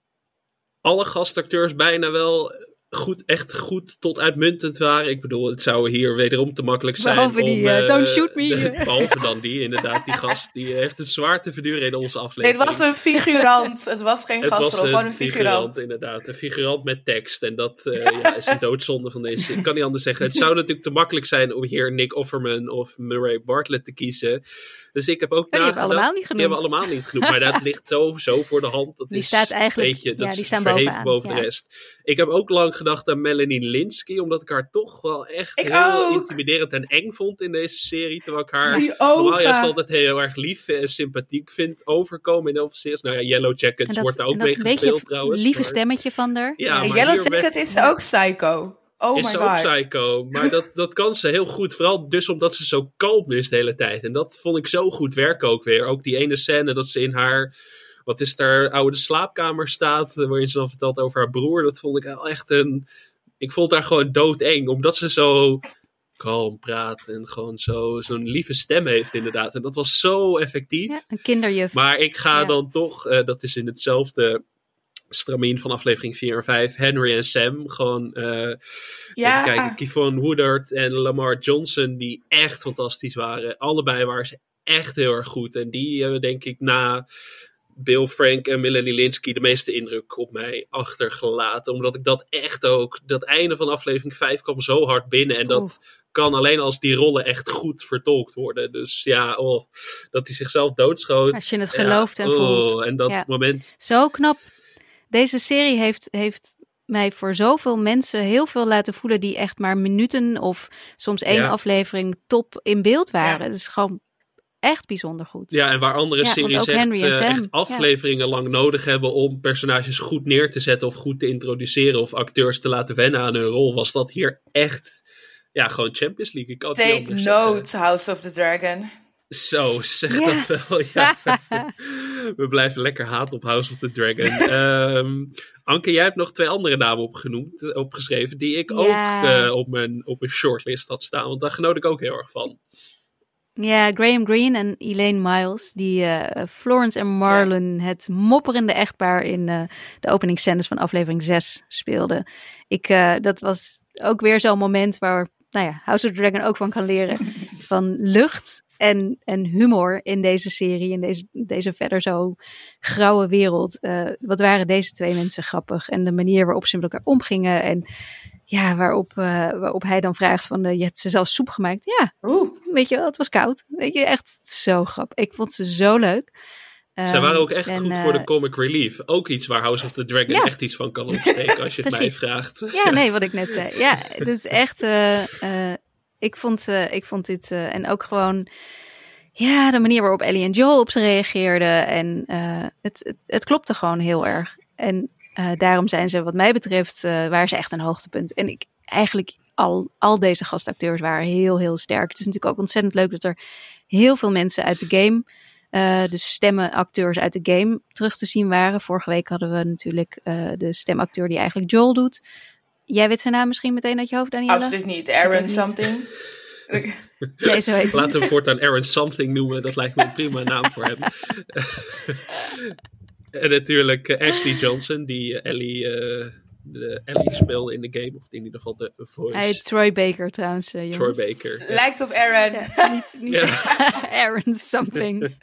Speaker 2: alle gastacteurs bijna wel goed, echt goed tot uitmuntend waren. Ik bedoel, het zou hier wederom te makkelijk zijn.
Speaker 4: Behalve
Speaker 2: om,
Speaker 4: die, uh, don't shoot me.
Speaker 2: De, behalve dan die, inderdaad. Die gast, die heeft het zwaar te verduren in onze aflevering.
Speaker 3: Nee, het was een figurant. Het was geen gastrol, gewoon een figurant. figurant.
Speaker 2: inderdaad. Een figurant met tekst. En dat uh, ja, is een doodzonde van deze. Ik kan niet anders zeggen. Het zou natuurlijk te makkelijk zijn om hier Nick Offerman of Murray Bartlett te kiezen. Dus ik heb ook
Speaker 4: die hebben allemaal niet genoemd.
Speaker 2: Die hebben allemaal niet genoemd. Maar dat ligt sowieso voor de hand. Dat
Speaker 4: die
Speaker 2: is
Speaker 4: staat eigenlijk,
Speaker 2: beetje, dat
Speaker 4: ja, die
Speaker 2: staan boven
Speaker 4: ja.
Speaker 2: de rest. Ik heb ook lang gedacht aan Melanie Linsky, omdat ik haar toch wel echt
Speaker 3: ik
Speaker 2: heel
Speaker 3: ook.
Speaker 2: intimiderend en eng vond in deze serie. Terwijl ik haar
Speaker 3: Die
Speaker 2: normaal
Speaker 3: ogen.
Speaker 2: juist altijd heel erg lief en sympathiek vind overkomen in heel veel series. Nou ja, Yellow Jackets
Speaker 4: dat,
Speaker 2: wordt daar ook mee
Speaker 4: een
Speaker 2: gespeeld trouwens.
Speaker 4: lieve
Speaker 2: maar-
Speaker 4: stemmetje van haar.
Speaker 2: Ja,
Speaker 3: Yellow
Speaker 2: werd-
Speaker 3: Jacket is ook psycho. Oh
Speaker 2: is
Speaker 3: my
Speaker 2: ze
Speaker 3: god.
Speaker 2: ook psycho. Maar dat, dat kan ze heel goed. Vooral dus omdat ze zo kalm is de hele tijd. En dat vond ik zo goed werken ook weer. Ook die ene scène dat ze in haar... Wat is daar oude slaapkamer staat. eh, Waarin ze dan vertelt over haar broer. Dat vond ik wel echt een... Ik vond haar gewoon doodeng. Omdat ze zo kalm praat. En gewoon zo, zo'n lieve stem heeft inderdaad. En dat was zo effectief.
Speaker 4: Ja, een kinderjuf.
Speaker 2: Maar ik ga
Speaker 4: Ja.
Speaker 2: dan toch, eh, dat is in hetzelfde stramien van aflevering 4 en 5, Henry en Sam. Gewoon, eh
Speaker 3: Ja.
Speaker 2: even kijken, Woodard en Lamar Johnson, die echt fantastisch waren. Allebei waren ze echt heel erg goed. En die hebben denk ik na Bill Frank en Melanie Linsky de meeste indruk op mij achtergelaten. Omdat ik dat echt ook, dat einde van aflevering 5 kwam zo hard binnen. En dat kan alleen als die rollen echt goed vertolkt worden. Dus ja, oh, dat hij zichzelf doodschoot.
Speaker 4: Als je het
Speaker 2: Ja,
Speaker 4: gelooft en
Speaker 2: oh,
Speaker 4: voelt.
Speaker 2: En dat
Speaker 4: Ja.
Speaker 2: moment,
Speaker 4: Zo knap. Deze serie heeft, heeft mij voor zoveel mensen heel veel laten voelen die echt maar minuten of soms één
Speaker 2: Ja.
Speaker 4: aflevering top in beeld waren.
Speaker 3: Ja.
Speaker 4: Het is gewoon echt bijzonder goed.
Speaker 2: Ja, en waar andere
Speaker 4: Ja,
Speaker 2: series echt,
Speaker 4: Sam,
Speaker 2: echt
Speaker 4: ja.
Speaker 2: afleveringen lang nodig hebben om personages goed neer te zetten of goed te introduceren of acteurs te laten wennen aan hun rol, was dat hier echt, ja, gewoon Champions League. Ik kan het niet
Speaker 3: Take note, House of the Dragon.
Speaker 2: Zo, zeg dat wel. Ja. We blijven lekker haat op House of the Dragon. Ehm, Anke, jij hebt nog twee andere namen opgenoemd, eh, opgeschreven, die ik ook eh, op, mijn, op mijn shortlist had staan. Want daar genoot ik ook heel erg van.
Speaker 4: Ja, Graham Greene en Elaine Miles, die eh, Florence en Marlon, het mopperende echtpaar in eh, de openingsscènes van aflevering 6 speelden. Ik, dat was ook weer zo'n moment waar nou ja, House of the Dragon ook van kan leren. van lucht en, en humor in deze serie, in deze, deze verder zo grauwe wereld. Eh, wat waren deze twee mensen grappig en de manier waarop ze met elkaar omgingen en ja, waarop, eh, waarop hij dan vraagt van, eh, je hebt ze zelf soep gemaakt. Ja,
Speaker 3: Oeh,
Speaker 4: weet je wel, het was koud. Weet je, echt zo grappig. Ik vond ze zo leuk.
Speaker 2: Zij
Speaker 4: Ehm,
Speaker 2: waren ook echt
Speaker 4: en,
Speaker 2: goed voor de comic relief. Ook iets waar House of the Dragon
Speaker 4: Ja.
Speaker 2: echt iets van kan opsteken als je het mij vraagt.
Speaker 4: Ja, nee, wat ik net zei. Ja, het is echt. Ik, vond, eh, ik vond dit. eh, en ook gewoon. Ja, de manier waarop Ellie en Joel op ze reageerden. En eh, het, het, klopte gewoon heel erg. En daarom zijn ze, wat mij betreft, waren ze echt een hoogtepunt. En ik eigenlijk. Al, al deze gastacteurs waren heel, heel sterk. Het is natuurlijk ook ontzettend leuk dat er heel veel mensen uit de game. eh dus stemmenacteurs uit de game terug te zien waren. Vorige week hadden we natuurlijk de stemacteur die eigenlijk Joel doet. Jij weet zijn naam misschien meteen uit je hoofd, Danielle?
Speaker 3: absoluut niet. Aaron something.
Speaker 4: Nee, zo heet.
Speaker 2: Laten we hem voortaan Aaron Something noemen. Dat lijkt me een prima naam voor hem. en natuurlijk eh, Ashley Johnson, die eh, Ellie, eh, de Ellie speelde in de game. Of in ieder geval de voice.
Speaker 4: Troy Baker trouwens, jongens.
Speaker 2: Troy Baker. Ja.
Speaker 3: Lijkt op Aaron.
Speaker 4: Ja, niet, niet
Speaker 2: Ja.
Speaker 4: Aaron something.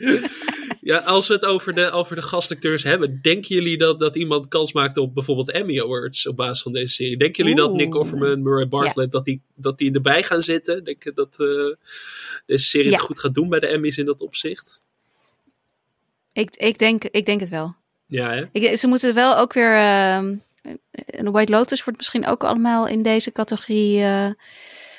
Speaker 2: Ja, als we het over de, over de gastacteurs hebben, denken jullie dat, dat iemand kans maakt op bijvoorbeeld Emmy Awards op basis van deze serie? Denken jullie dat. Nick Offerman, Murray Bartlett, dat, die, dat die erbij gaan zitten? Denken dat eh, deze serie
Speaker 4: Ja.
Speaker 2: het goed gaat doen bij de Emmys in dat opzicht?
Speaker 4: Ik, ik, denk, ik denk het wel.
Speaker 2: Ja, hè?
Speaker 4: Ik, ze moeten wel ook weer... ehm en White Lotus wordt misschien ook allemaal in deze categorie eh,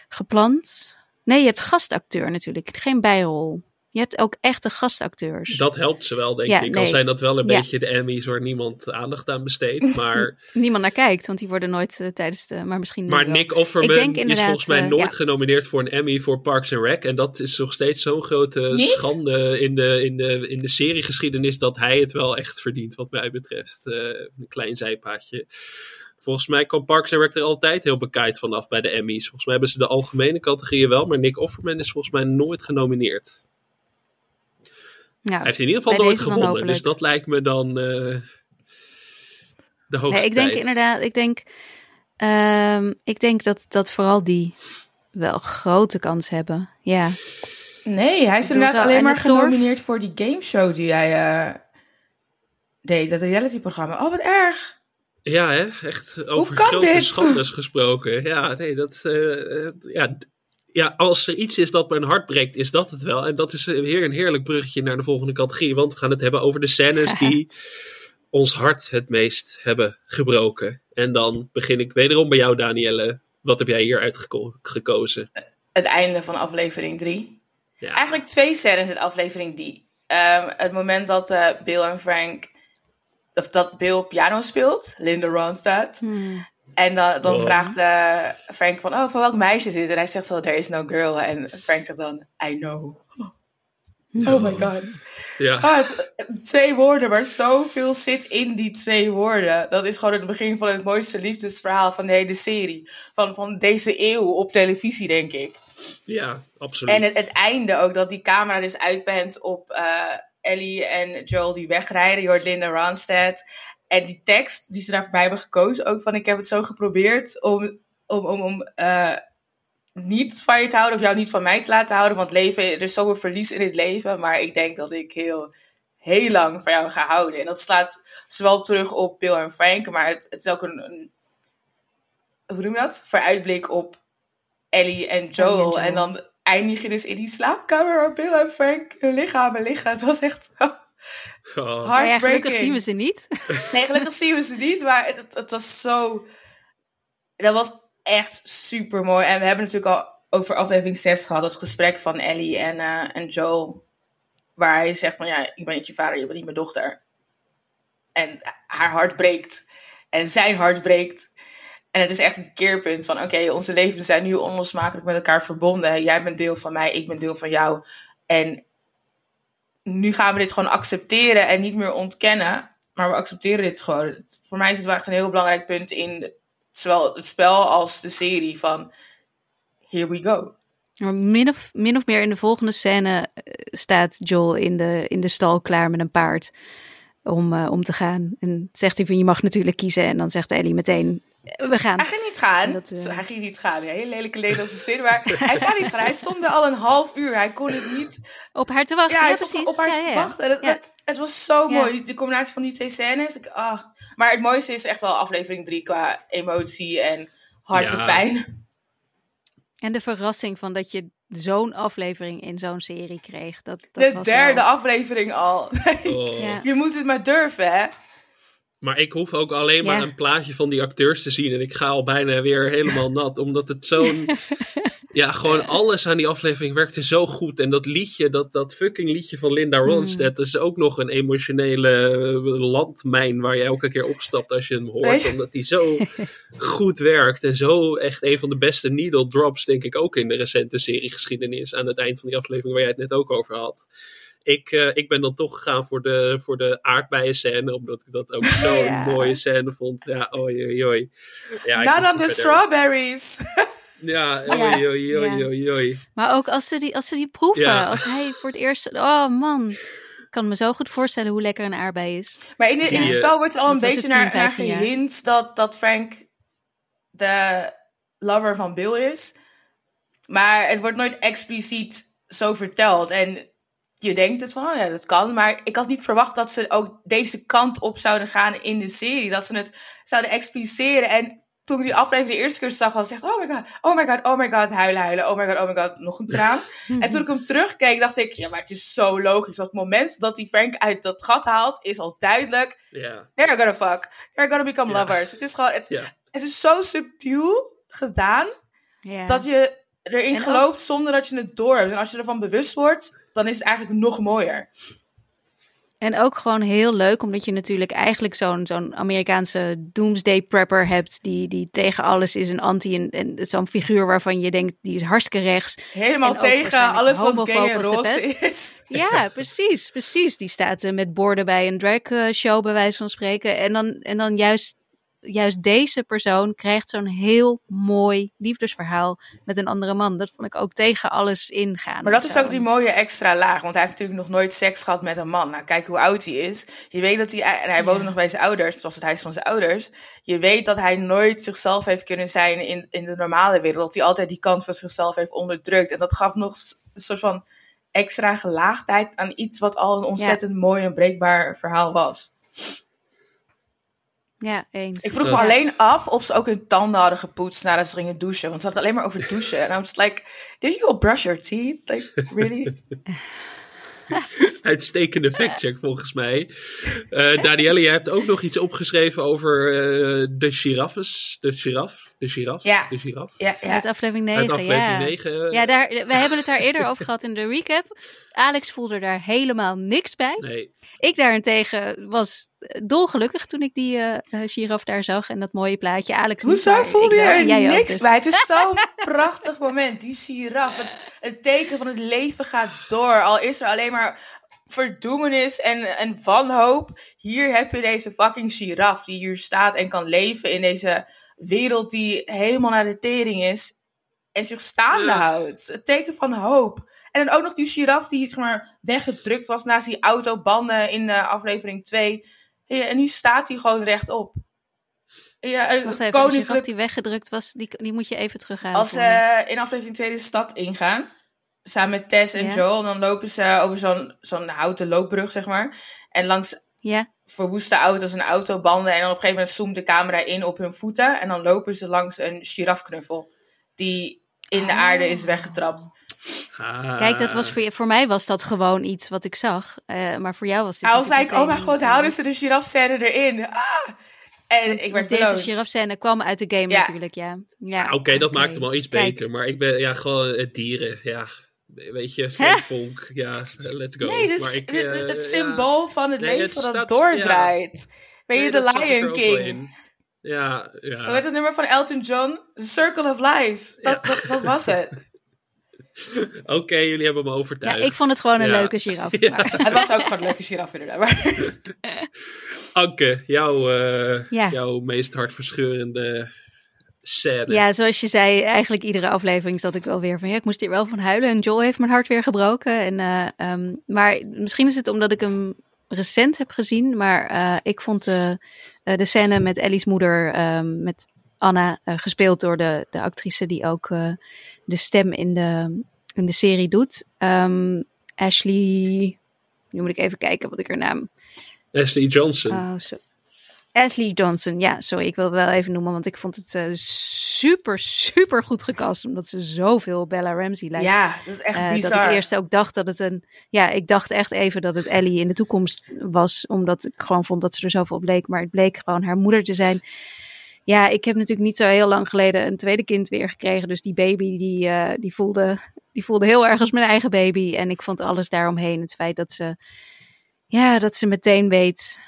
Speaker 4: gepland. Nee, je hebt gastacteur natuurlijk, geen bijrol. Je hebt ook echte gastacteurs.
Speaker 2: Dat helpt ze wel, denk
Speaker 4: Ja,
Speaker 2: ik. Al
Speaker 4: nee.
Speaker 2: zijn dat wel een
Speaker 4: Ja.
Speaker 2: beetje de Emmys waar niemand aandacht aan besteedt. Maar,
Speaker 4: Niemand naar kijkt, want die worden nooit eh, tijdens de... Maar misschien
Speaker 2: maar. Nick Offerman is volgens mij
Speaker 4: eh,
Speaker 2: nooit
Speaker 4: ja.
Speaker 2: genomineerd voor een Emmy voor Parks and Rec. En dat is nog steeds zo'n grote
Speaker 3: Niet?
Speaker 2: schande in de, in, de, in de seriegeschiedenis dat hij het wel echt verdient, wat mij betreft. Eh, een klein zijpaadje. Volgens mij kwam Parks and Rec er altijd heel bekijkt vanaf bij de Emmys. Volgens mij hebben ze de algemene categorieën wel, maar Nick Offerman is volgens mij nooit genomineerd.
Speaker 4: Ja.
Speaker 2: Hij heeft in ieder geval nooit gewonnen, dus dat lijkt me dan eh, de hoogste
Speaker 4: Nee, ik denk
Speaker 2: tijd.
Speaker 4: inderdaad, ik denk, ehm, ik denk dat, dat vooral die wel grote kans hebben. Ja,
Speaker 3: Nee, hij is inderdaad alleen
Speaker 4: en
Speaker 3: maar genomineerd voor die gameshow die hij eh, deed. Dat realityprogramma. Oh, wat erg.
Speaker 2: Ja, hè? echt over
Speaker 3: kan
Speaker 2: grote schandes gesproken. Ja, nee, dat. eh, ja, ja, als er iets is dat mijn hart breekt, is dat het wel. En dat is weer een heerlijk bruggetje naar de volgende categorie. Want we gaan het hebben over de scènes die ons hart het meest hebben gebroken. En dan begin ik wederom bij jou, Danielle. Wat heb jij hier uitgekozen?
Speaker 3: Het einde van aflevering 3.
Speaker 2: Ja,
Speaker 3: Eigenlijk twee scènes in aflevering die. Ehm, het moment dat eh, Bill en Frank. Of dat Bill piano speelt, Linda Ronstadt.
Speaker 4: Hmm.
Speaker 3: En dan, dan
Speaker 2: Wow.
Speaker 3: vraagt eh, Frank van, oh, van welk meisje is dit? En hij zegt zo, there is no girl. En Frank zegt dan, I know. Oh my god.
Speaker 2: ja.
Speaker 3: Ah, het- twee woorden, maar zoveel zit in die twee woorden. Dat is gewoon het begin van het mooiste liefdesverhaal van de hele serie. Van, van deze eeuw op televisie, denk ik.
Speaker 2: ja absoluut.
Speaker 3: En het, het einde ook, dat die camera dus uitbent op eh, Ellie en Joel die wegrijden. Je hoort Linda Ronstadt. En die tekst die ze daar voorbij hebben gekozen, ook van ik heb het zo geprobeerd om, om, om, om eh, niet van je te houden of jou niet van mij te laten houden. Want leven, er is zoveel verlies in het leven. Maar ik denk dat ik heel, heel lang van jou ga houden. En dat slaat zowel terug op Bill en Frank, maar het, het is ook een, een hoe noem je dat? Vooruitblik op Ellie en Joel.
Speaker 4: Joel.
Speaker 3: En dan eindig je dus in die slaapkamer waar Bill en Frank hun lichamen liggen. Het was echt
Speaker 2: Oh.
Speaker 4: Maar ja,
Speaker 3: heartbreaking.
Speaker 4: gelukkig zien we ze niet.
Speaker 3: Nee, gelukkig zien we ze niet, maar het, het, het was zo... Dat was echt super mooi. En we hebben natuurlijk al over aflevering 6 gehad, het gesprek van Ellie en, eh, en Joel. Waar hij zegt van, ja, ik ben niet je vader, je bent niet mijn dochter. En haar hart breekt. En zijn hart breekt. En het is echt een keerpunt van, oké, onze levens zijn nu onlosmakelijk met elkaar verbonden. Jij bent deel van mij, ik ben deel van jou. En nu gaan we dit gewoon accepteren en niet meer ontkennen. Maar we accepteren dit gewoon. Voor mij is het wel echt een heel belangrijk punt in zowel het spel als de serie van here we go.
Speaker 4: Min of, min of meer in de volgende scène eh, staat Joel in de, in de stal klaar met een paard om, eh, om te gaan. En zegt hij van je mag natuurlijk kiezen. En dan zegt Ellie meteen we gaan.
Speaker 3: Hij ging niet gaan.
Speaker 4: Dat, eh,
Speaker 3: Hij ging niet gaan. Ja, hele lelijke Nederlandse zin. Maar hij zou niet gaan. Hij stond er al een half uur. Hij kon het niet.
Speaker 4: Op haar te wachten.
Speaker 3: Ja,
Speaker 4: Ja,
Speaker 3: hij stond
Speaker 4: precies.
Speaker 3: op haar
Speaker 4: Ja,
Speaker 3: te
Speaker 4: ja.
Speaker 3: wachten. En het,
Speaker 4: Ja.
Speaker 3: het, het was zo
Speaker 4: Ja.
Speaker 3: mooi. Die, de combinatie van die twee scènes. Ik, ah. Maar het mooiste is echt wel aflevering drie qua emotie en hartepijn.
Speaker 4: En de verrassing van dat je zo'n aflevering in zo'n serie kreeg. Dat, dat
Speaker 3: De
Speaker 4: was
Speaker 3: derde
Speaker 4: wel-
Speaker 3: aflevering al.
Speaker 2: Oh.
Speaker 4: Ja.
Speaker 3: Je moet het maar durven, hè?
Speaker 2: Maar ik hoef ook alleen maar
Speaker 4: Ja.
Speaker 2: een plaatje van die acteurs te zien. En ik ga al bijna weer helemaal nat. Omdat het zo'n. Ja, gewoon alles aan die aflevering werkte zo goed. En dat liedje, dat, dat fucking liedje van Linda Ronstadt, is ook nog een emotionele eh, landmijn waar je elke keer opstapt als je hem hoort. Omdat die zo goed werkt. En zo echt een van de beste needle drops, denk ik, ook in de recente seriegeschiedenis. Aan het eind van die aflevering waar jij het net ook over had. Ik, eh, ik ben dan toch gegaan voor de, voor de aardbeien scène, omdat ik dat ook zo'n
Speaker 3: Ja.
Speaker 2: mooie scène vond. Ja, oei, oei, oei. Ja,
Speaker 3: Not on the
Speaker 2: verder.
Speaker 3: strawberries.
Speaker 2: Ja,
Speaker 4: Ja.
Speaker 2: oei, oei, oei,
Speaker 4: Ja.
Speaker 2: oei, oei.
Speaker 4: Maar ook als ze die, als ze die proeven.
Speaker 2: Ja.
Speaker 4: Als hij voor het eerst... Oh man. Ik kan me zo goed voorstellen hoe lekker een aardbei is.
Speaker 3: Maar in, de, in het spel wordt al een beetje
Speaker 4: het 10,
Speaker 3: naar, naar
Speaker 4: 15 jaar.
Speaker 3: gehint dat, dat Frank de lover van Bill is. Maar het wordt nooit expliciet zo verteld. En je denkt het van, oh ja, dat kan. Maar ik had niet verwacht dat ze ook deze kant op zouden gaan in de serie. Dat ze het zouden expliceren. En toen ik die aflevering de eerste keer zag, was ik echt, oh my god, oh my god, oh my god, huilen, huilen, oh my god, oh my god, nog een traan. En toen ik hem terugkeek, dacht ik, ja, maar het is zo logisch. Want het moment dat hij Frank uit dat gat haalt, is al duidelijk,
Speaker 2: Ja,
Speaker 3: they're gonna fuck. They're gonna become lovers. Het is gewoon, het, is zo subtiel gedaan,
Speaker 4: Ja.
Speaker 3: dat je erin
Speaker 4: En ook-
Speaker 3: gelooft zonder dat je het door hebt. En als je ervan bewust wordt, dan is het eigenlijk nog mooier.
Speaker 4: En ook gewoon heel leuk, omdat je natuurlijk eigenlijk zo'n zo'n Amerikaanse doomsday prepper hebt, die, die tegen alles is een anti, en, en zo'n figuur waarvan je denkt, die is hartstikke rechts.
Speaker 3: Helemaal tegen alles wat gay en roze is.
Speaker 4: Ja, precies, precies. Die staat eh, met borden bij een drag eh, show, bij wijze van spreken. En dan, en dan juist, juist deze persoon krijgt zo'n heel mooi liefdesverhaal met een andere man. Dat vond ik ook tegen alles ingaan.
Speaker 3: Maar dat is ook die mooie extra laag. Want hij heeft natuurlijk nog nooit seks gehad met een man. Nou, kijk hoe oud hij is. Je weet dat hij... En hij woonde
Speaker 4: Ja.
Speaker 3: nog bij zijn ouders. Het was het huis van zijn ouders. Je weet dat hij nooit zichzelf heeft kunnen zijn in, in de normale wereld. Dat hij altijd die kant van zichzelf heeft onderdrukt. En dat gaf nog een soort van extra gelaagdheid aan iets wat al een ontzettend mooi en breekbaar verhaal was.
Speaker 4: Ja, eens.
Speaker 3: Ik vroeg me alleen af of ze ook hun tanden hadden gepoetst nadat ze gingen douchen. Want ze hadden alleen maar over douchen. En I was like, did you all brush your teeth? Like, really?
Speaker 2: Uitstekende factcheck volgens mij. Eh Danielle, jij hebt ook nog iets opgeschreven over eh, de giraffes. De giraf? De giraf?
Speaker 3: Ja.
Speaker 2: De giraf?
Speaker 3: Ja, ja.
Speaker 4: Uit aflevering 9,
Speaker 2: Uit aflevering
Speaker 4: ja.
Speaker 2: 9.
Speaker 4: Ja, daar, we hebben het daar eerder over gehad in de recap. Alex voelde daar helemaal niks bij.
Speaker 2: Nee.
Speaker 4: Ik daarentegen was dolgelukkig toen ik die eh eh, giraf daar zag en dat mooie plaatje. Alex
Speaker 3: Hoezo
Speaker 4: maar
Speaker 3: voelde
Speaker 4: ik
Speaker 3: je er niks
Speaker 4: dus.
Speaker 3: bij? Het is zo'n prachtig moment. Die giraf. Het, het teken van het leven gaat door. Al is er alleen maar verdoemenis en, en wanhoop. Hier heb je deze fucking giraf die hier staat en kan leven in deze wereld die helemaal naar de tering is. En zich staande houdt. Het teken van hoop. En dan ook nog die giraf die zeg maar, weggedrukt was naast die autobanden in eh, aflevering 2. Ja, en nu staat hij gewoon rechtop. Ja, een
Speaker 4: Wacht even, die weggedrukt was, die, die moet je even terughalen.
Speaker 3: als ze
Speaker 4: me.
Speaker 3: in aflevering 2 de stad ingaan, samen met Tess en
Speaker 4: Ja.
Speaker 3: Joel, dan lopen ze over zo'n zo'n houten loopbrug, zeg maar. En langs
Speaker 4: Ja,
Speaker 3: verwoeste auto's en autobanden. En dan op een gegeven moment zoomt de camera in op hun voeten. En dan lopen ze langs een girafknuffel die in de
Speaker 4: Oh.
Speaker 3: aarde is weggetrapt.
Speaker 2: Ah.
Speaker 4: kijk, dat was voor, je, voor mij was dat gewoon iets wat ik zag. eh, maar voor jou was dit
Speaker 3: Al zei ik, oh mijn god, houden ze de girafscène erin? Ah! En ik werd
Speaker 4: Deze girafscène kwam uit de game
Speaker 3: Ja.
Speaker 4: natuurlijk, ja. ja
Speaker 2: Ah, Oké, dat
Speaker 4: oké.
Speaker 2: maakt hem al iets
Speaker 4: Kijk,
Speaker 2: beter. Maar ik ben ja, gewoon het dieren. Ja, weet je, Vonk. Ja, let's go.
Speaker 3: Nee, dus
Speaker 2: maar ik,
Speaker 3: het,
Speaker 2: eh,
Speaker 3: het
Speaker 2: ja.
Speaker 3: symbool van het
Speaker 2: Nee,
Speaker 3: leven
Speaker 2: het
Speaker 3: dat doordraait. Weet je,
Speaker 2: Nee,
Speaker 3: de Lion King.
Speaker 2: in. Ja, ja.
Speaker 3: Hoe heet het nummer van Elton John? The Circle of Life. Dat,
Speaker 2: Ja.
Speaker 3: dat, dat was het.
Speaker 2: Oké, jullie hebben me
Speaker 4: Ja,
Speaker 2: overtuigd.
Speaker 4: ik vond het gewoon een
Speaker 2: Ja.
Speaker 4: leuke giraf.
Speaker 2: Ja.
Speaker 4: Maar,
Speaker 3: Het was ook gewoon een leuke giraf inderdaad. Maar...
Speaker 2: Anke, jouw, eh,
Speaker 4: Ja.
Speaker 2: jouw meest hartverscheurende scène.
Speaker 4: ja, zoals je zei, eigenlijk iedere aflevering zat ik wel weer van... Ja, ik moest hier wel van huilen. En Joel heeft mijn hart weer gebroken. En, eh, ehm, maar misschien is het omdat ik hem recent heb gezien. Maar eh, ik vond de, eh, de scène met Ellie's moeder, ehm, met Anna... eh, gespeeld door de, de actrice die ook eh, de stem in de, in de serie doet. Ehm, Ashley... Nu moet ik even kijken wat ik haar naam...
Speaker 2: Ashley Johnson.
Speaker 4: Oh, zo. Ashley Johnson, ja, sorry, ik wil het wel even noemen, want ik vond het eh, super, super goed gecast, omdat ze zoveel Bella Ramsey lijkt.
Speaker 3: Ja, dat is echt
Speaker 4: Eh, dat
Speaker 3: bizar.
Speaker 4: ik eerst ook dacht dat het een. Ja, ik dacht echt even dat het Ellie in de toekomst was. Omdat ik gewoon vond dat ze er zoveel op leek. Maar het bleek gewoon haar moeder te zijn. Ja, ik heb natuurlijk niet zo heel lang geleden een tweede kind weer gekregen. Dus die baby, die, eh, die, voelde, die voelde heel erg als mijn eigen baby. En ik vond alles daaromheen. Het feit dat ze. Ja, dat ze meteen weet.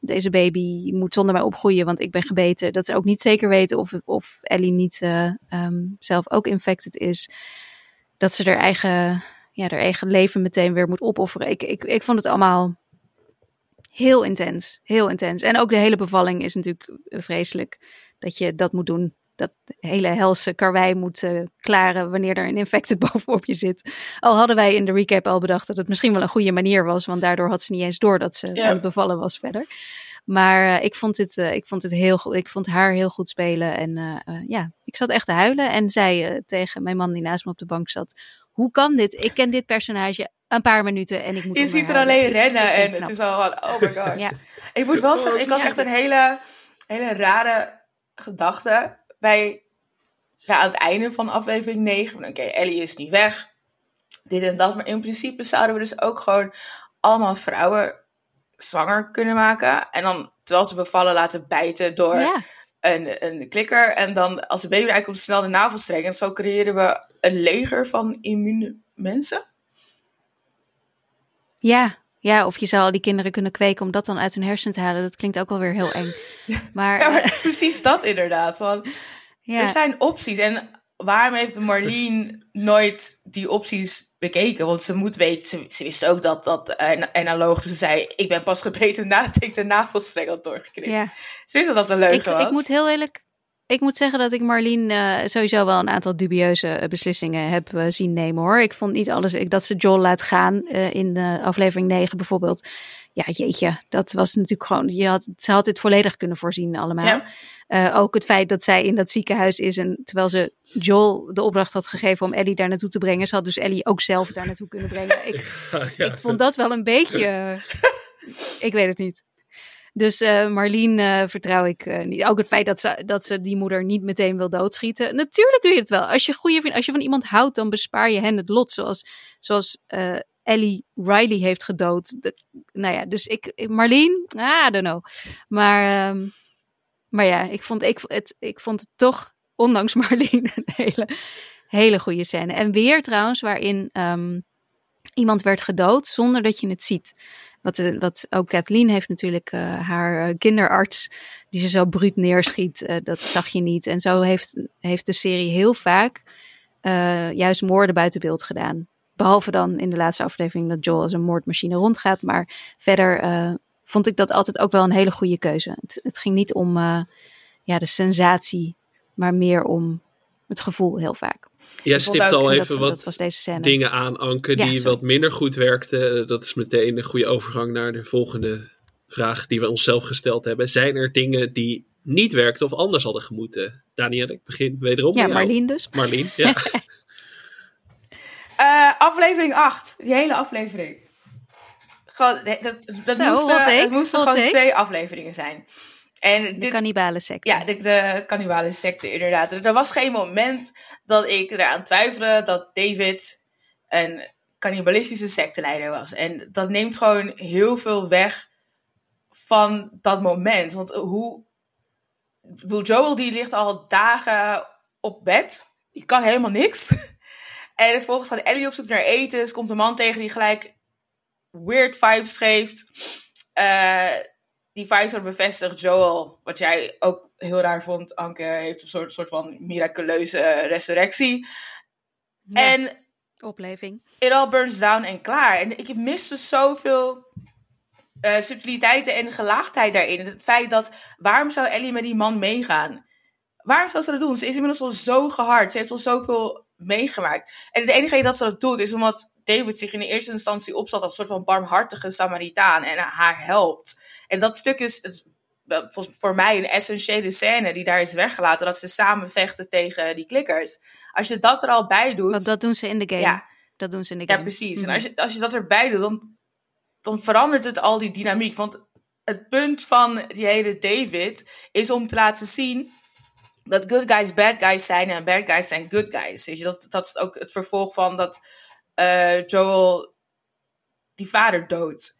Speaker 4: Deze baby moet zonder mij opgroeien, want ik ben gebeten. Dat ze ook niet zeker weten of, of Ellie niet eh, ehm, zelf ook infected is. Dat ze haar eigen ja, haar eigen leven meteen weer moet opofferen. Ik, ik, ik vond het allemaal heel intens. Heel intens. En ook de hele bevalling is natuurlijk vreselijk dat je dat moet doen. Dat hele helse karwei moet eh, klaren wanneer er een infected bovenop je zit. Al hadden wij in de recap al bedacht dat het misschien wel een goede manier was. Want daardoor had ze niet eens door dat ze
Speaker 3: Ja.
Speaker 4: aan het bevallen was verder. Maar eh, ik, vond het, eh, ik vond het heel goed. Ik vond haar heel goed spelen. En eh, eh, ja, ik zat echt te huilen. En zei eh, tegen mijn man die naast me op de bank zat. Hoe kan dit? Ik ken dit personage een paar minuten en ik moet
Speaker 3: Je ziet er alleen
Speaker 4: huilen. Ik-
Speaker 3: rennen
Speaker 4: ik
Speaker 3: en
Speaker 4: het
Speaker 3: is al van, oh my gosh.
Speaker 4: Ja.
Speaker 3: Ik moet wel zeggen, ik had echt een hele, hele rare gedachte bij, ja, aan het einde van aflevering 9. Van, Oké, Ellie is niet weg, dit en dat. Maar in principe zouden we dus ook gewoon allemaal vrouwen zwanger kunnen maken. En dan, terwijl ze bevallen, laten bijten door
Speaker 4: Ja,
Speaker 3: een, een klikker. En dan, als de baby eruit komt, snel de navelstreng. En zo creëren we een leger van immune mensen.
Speaker 4: ja, ja, of je zou al die kinderen kunnen kweken om dat dan uit hun hersenen te halen. Dat klinkt ook wel weer heel eng. Maar,
Speaker 3: Ja, maar precies dat inderdaad. Want
Speaker 4: ja.
Speaker 3: Er zijn opties. En waarom heeft Marlene nooit die opties bekeken? Want ze moet weten, ze, ze wist ook dat dat en, analoog. Dus ze zei, ik ben pas gebeten nadat ik de navelstreng had doorgeknipt.
Speaker 4: Ja.
Speaker 3: Ze wist dat dat een
Speaker 4: Ik,
Speaker 3: leugen was.
Speaker 4: ik moet heel eerlijk. Ik moet zeggen dat ik Marlene eh, sowieso wel een aantal dubieuze eh, beslissingen heb eh, zien nemen hoor. Ik vond niet alles. Ik, dat ze Joel laat gaan eh, in aflevering 9 bijvoorbeeld. Ja, jeetje. Dat was natuurlijk gewoon. Je had, ze had dit volledig kunnen voorzien allemaal.
Speaker 3: Ja.
Speaker 4: Ook het feit dat zij in dat ziekenhuis is. En terwijl ze Joel de opdracht had gegeven om Ellie daar naartoe te brengen. Ze had dus Ellie ook zelf daar naartoe kunnen brengen. Ik,
Speaker 2: Ja,
Speaker 4: ik vond dat wel een beetje. ik weet het niet. Dus eh Marlene eh, vertrouw ik eh, niet. Ook het feit dat ze, dat ze die moeder niet meteen wil doodschieten. Natuurlijk doe je het wel. Als je, goede vriend, als je van iemand houdt, dan bespaar je hen het lot. Zoals, zoals Ellie Riley heeft gedood. Nou ja, dus ik, ah, I don't know. Maar, ehm, maar ja, ik vond, ik, het, ik vond het toch, ondanks Marlene, een hele, hele goede scène. En weer trouwens, waarin ehm, iemand werd gedood zonder dat je het ziet. Wat, eh, wat ook Kathleen heeft natuurlijk eh, haar eh, kinderarts, die ze zo bruut neerschiet, dat zag je niet. En zo heeft, heeft de serie heel vaak juist moorden buiten beeld gedaan. Behalve dan in de laatste aflevering dat Joel als een moordmachine rondgaat. Maar verder vond ik dat altijd ook wel een hele goede keuze. Het, het ging niet om ja, de sensatie, maar meer om het gevoel heel vaak.
Speaker 2: Jij stipt al
Speaker 4: En
Speaker 2: even
Speaker 4: dat,
Speaker 2: wat
Speaker 4: dat was deze scène.
Speaker 2: dingen aan, Anke, die wat minder goed werkten. Dat is meteen een goede overgang naar de volgende vraag die we onszelf gesteld hebben. Zijn er dingen die niet werkten of anders hadden gemoeten? Daniel, ik begin wederom
Speaker 4: Ja. Marlene dus.
Speaker 2: Marlien, ja.
Speaker 3: Eh, aflevering 8, die hele aflevering. Gewoon, dat, dat, dat
Speaker 4: Zo,
Speaker 3: moesten,
Speaker 4: hot
Speaker 3: gewoon
Speaker 4: take.
Speaker 3: twee afleveringen zijn. En
Speaker 4: De
Speaker 3: dit,
Speaker 4: cannibale secte.
Speaker 3: Ja, de, de cannibale secte inderdaad. Er was geen moment dat ik eraan twijfelde dat David een cannibalistische secteleider was. En dat neemt gewoon heel veel weg van dat moment. Want hoe... Joel die ligt al dagen op bed. Die kan helemaal niks. En vervolgens gaat Ellie op zoek naar eten. Dus komt een man tegen die gelijk weird vibes geeft. Eh, die vibes worden bevestigd. Joel, wat jij ook heel raar vond, Anke, heeft een soort, soort van miraculeuze resurrectie.
Speaker 4: Ja.
Speaker 3: En
Speaker 4: Opleving.
Speaker 3: It all burns down en klaar. En ik miste zoveel uh, subtiliteiten en gelaagdheid daarin. Het feit dat, waarom zou Ellie met die man meegaan? Waarom zou ze dat doen? Ze is inmiddels al zo gehard. Ze heeft al zoveel meegemaakt. En het enige dat ze dat doet, is omdat David zich in de eerste instantie opstelt als een soort van barmhartige Samaritaan en haar helpt. En dat stuk is, voor mij een essentiële scène die daar is weggelaten, dat ze samen vechten tegen die klikkers. Als je dat er al bij doet.
Speaker 4: Want dat doen ze in de game. Ja, dat doen ze in de game.
Speaker 3: Ja, precies. En als je, als je dat erbij doet, dan, dan verandert het al die dynamiek. Want het punt van die hele David is om te laten zien dat good guys bad guys zijn en bad guys zijn good guys. Weet je, dat, dat is ook het vervolg van dat uh, Joel die vader doodt.